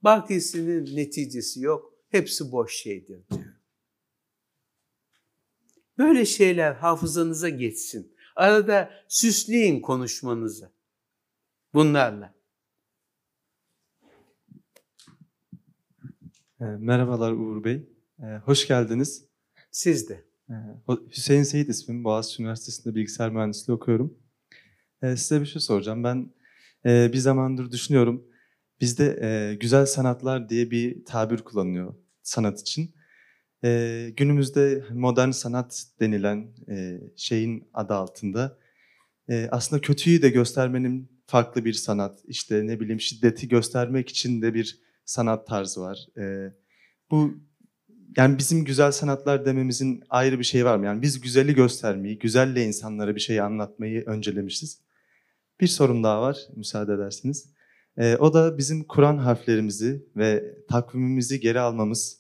Bakisinin neticesi yok. Hepsi boş şeydir diyor. Böyle şeyler hafızanıza geçsin. Arada süsleyin konuşmanızı bunlarla. Merhabalar Uğur Bey. Hoş geldiniz. Siz de. Hüseyin Seyit ismim. Boğaziçi Üniversitesi'nde bilgisayar mühendisliği okuyorum. Size bir şey soracağım. Ben bir zamandır düşünüyorum. Bizde güzel sanatlar diye bir tabir kullanılıyor sanat için. Günümüzde modern sanat denilen şeyin adı altında aslında kötüyü de göstermenin farklı bir sanat. İşte ne bileyim şiddeti göstermek için de bir sanat tarzı var. Bu yani bizim güzel sanatlar dememizin ayrı bir şey var mı? Yani biz güzeli göstermeyi, güzelle insanlara bir şey anlatmayı öncelemişiz. Bir sorun daha var müsaade ederseniz. Ee, o da bizim Kur'an harflerimizi ve takvimimizi geri almamız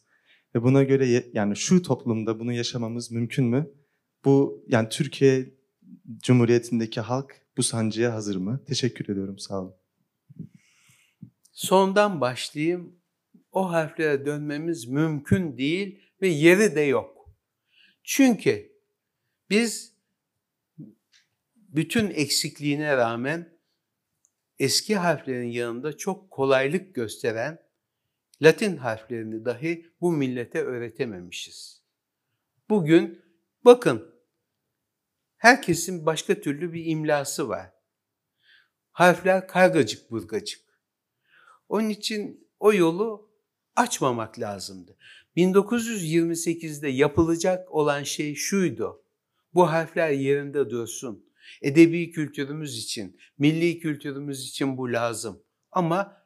ve buna göre yani şu toplumda bunu yaşamamız mümkün mü? Bu yani Türkiye Cumhuriyeti'ndeki halk bu sancıya hazır mı? Teşekkür ediyorum. Sağ olun. Sondan başlayayım o harflere dönmemiz mümkün değil ve yeri de yok. Çünkü biz bütün eksikliğine rağmen eski harflerin yanında çok kolaylık gösteren Latin harflerini dahi bu millete öğretememişiz. Bugün bakın herkesin başka türlü bir imlası var. Harfler kargacık burgacık. Onun için o yolu açmamak lazımdı. 1928'de yapılacak olan şey şuydu. Bu harfler yerinde dursun. Edebi kültürümüz için, milli kültürümüz için bu lazım. Ama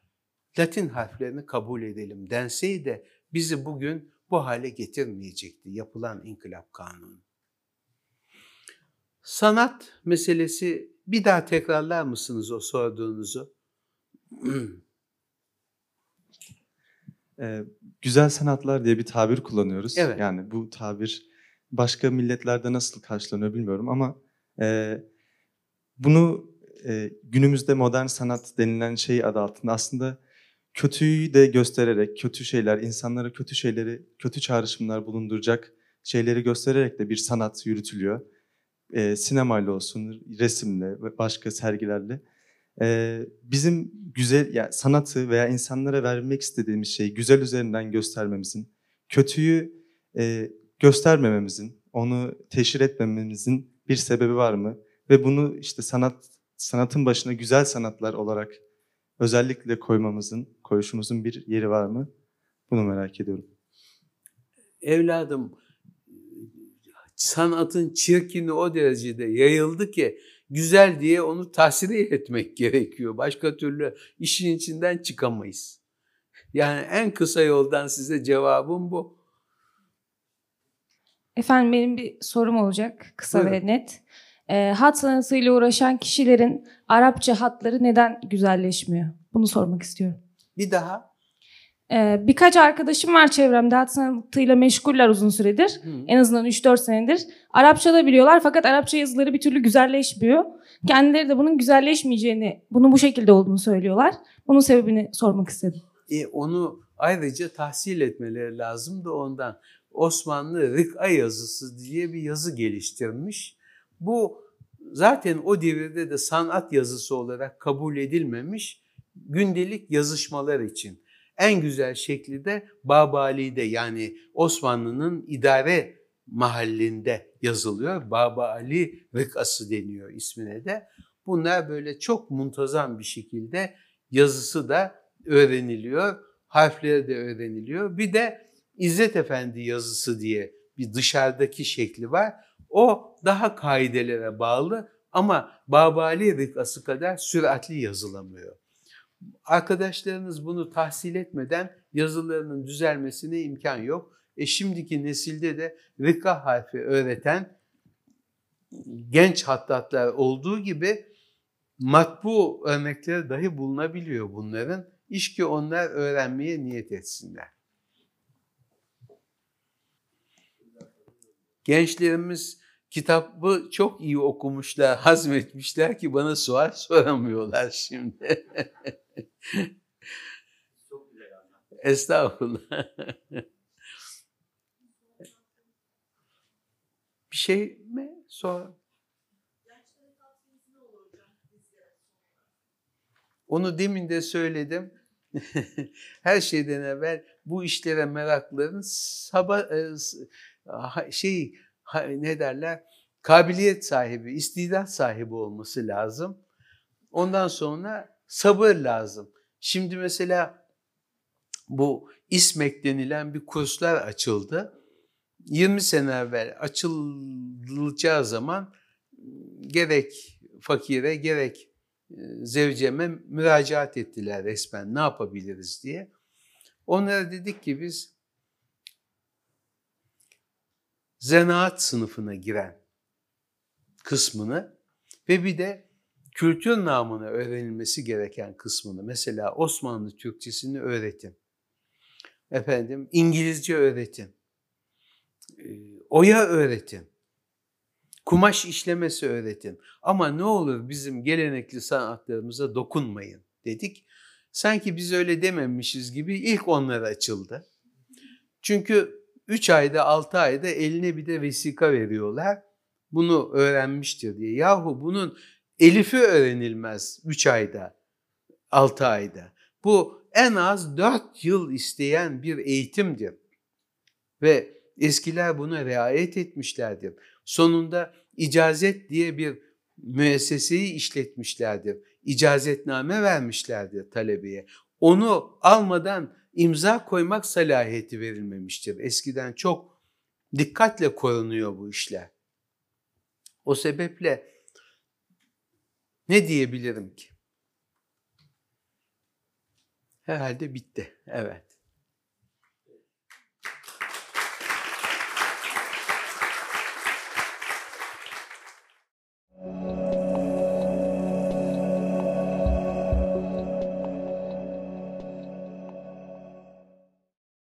Latin harflerini kabul edelim denseydi bizi bugün bu hale getirmeyecekti yapılan inkılap kanunu. Sanat meselesi bir daha tekrarlar mısınız o sorduğunuzu? Ee, güzel sanatlar diye bir tabir kullanıyoruz. Evet. Yani bu tabir başka milletlerde nasıl karşılanıyor bilmiyorum ama e, bunu e, günümüzde modern sanat denilen şey adı altında aslında kötüyü de göstererek, kötü şeyler, insanlara kötü şeyleri, kötü çağrışımlar bulunduracak şeyleri göstererek de bir sanat yürütülüyor. E, sinemayla olsun, resimle ve başka sergilerle. E, bizim güzel, yani sanatı veya insanlara vermek istediğimiz şeyi güzel üzerinden göstermemizin, kötüyü e, göstermememizin, onu teşhir etmememizin bir sebebi var mı? Ve bunu işte sanat sanatın başına güzel sanatlar olarak özellikle koymamızın, koyuşumuzun bir yeri var mı? Bunu merak ediyorum. Evladım sanatın çirkini o derecede yayıldı ki güzel diye onu tasvir etmek gerekiyor. Başka türlü işin içinden çıkamayız. Yani en kısa yoldan size cevabım bu. Efendim benim bir sorum olacak kısa Buyurun. ve net. Ee, hat sanatıyla uğraşan kişilerin Arapça hatları neden güzelleşmiyor? Bunu sormak istiyorum. Bir daha. Ee, birkaç arkadaşım var çevremde hat sanatıyla meşguller uzun süredir. Hı. En azından 3-4 senedir. Arapça da biliyorlar fakat Arapça yazıları bir türlü güzelleşmiyor. Kendileri de bunun güzelleşmeyeceğini, bunun bu şekilde olduğunu söylüyorlar. Bunun sebebini sormak istedim. E, onu ayrıca tahsil etmeleri lazım da ondan. Osmanlı Rık'a yazısı diye bir yazı geliştirmiş. Bu zaten o devirde de sanat yazısı olarak kabul edilmemiş gündelik yazışmalar için. En güzel şekli de Babali'de yani Osmanlı'nın idare mahallinde yazılıyor. Baba Ali Rık'ası deniyor ismine de. Bunlar böyle çok muntazam bir şekilde yazısı da öğreniliyor. Harfleri de öğreniliyor. Bir de İzzet Efendi yazısı diye bir dışarıdaki şekli var. O daha kaidelere bağlı ama Babali rıkası kadar süratli yazılamıyor. Arkadaşlarınız bunu tahsil etmeden yazılarının düzelmesine imkan yok. E şimdiki nesilde de rıka harfi öğreten genç hattatlar olduğu gibi matbu örnekleri dahi bulunabiliyor bunların. İş ki onlar öğrenmeye niyet etsinler. Gençlerimiz kitabı çok iyi okumuşlar, hazmetmişler ki bana sual soramıyorlar şimdi. Estağfurullah. Bir şey mi? Sor. Onu demin de söyledim. Her şeyden evvel bu işlere merakların sabah e, şey ne derler kabiliyet sahibi, istidat sahibi olması lazım. Ondan sonra sabır lazım. Şimdi mesela bu İSMEK denilen bir kurslar açıldı. 20 sene evvel açılacağı zaman gerek fakire gerek e, zevceme müracaat ettiler resmen ne yapabiliriz diye. Onlara dedik ki biz zanaat sınıfına giren kısmını ve bir de kültür namına öğrenilmesi gereken kısmını mesela Osmanlı Türkçesini öğretin. Efendim İngilizce öğretin. e, Oya öğretin. Kumaş işlemesi öğretin. Ama ne olur bizim gelenekli sanatlarımıza dokunmayın dedik. Sanki biz öyle dememişiz gibi ilk onlara açıldı. Çünkü 3 ayda 6 ayda eline bir de vesika veriyorlar. Bunu öğrenmiştir diye. Yahu bunun elifi öğrenilmez 3 ayda, 6 ayda. Bu en az 4 yıl isteyen bir eğitimdir. Ve eskiler buna riayet etmişlerdir. Sonunda icazet diye bir müesseseyi işletmişlerdir. İcazetname vermişlerdir talebeye. Onu almadan imza koymak salahiyeti verilmemiştir. Eskiden çok dikkatle korunuyor bu işler. O sebeple ne diyebilirim ki? Herhalde bitti. Evet.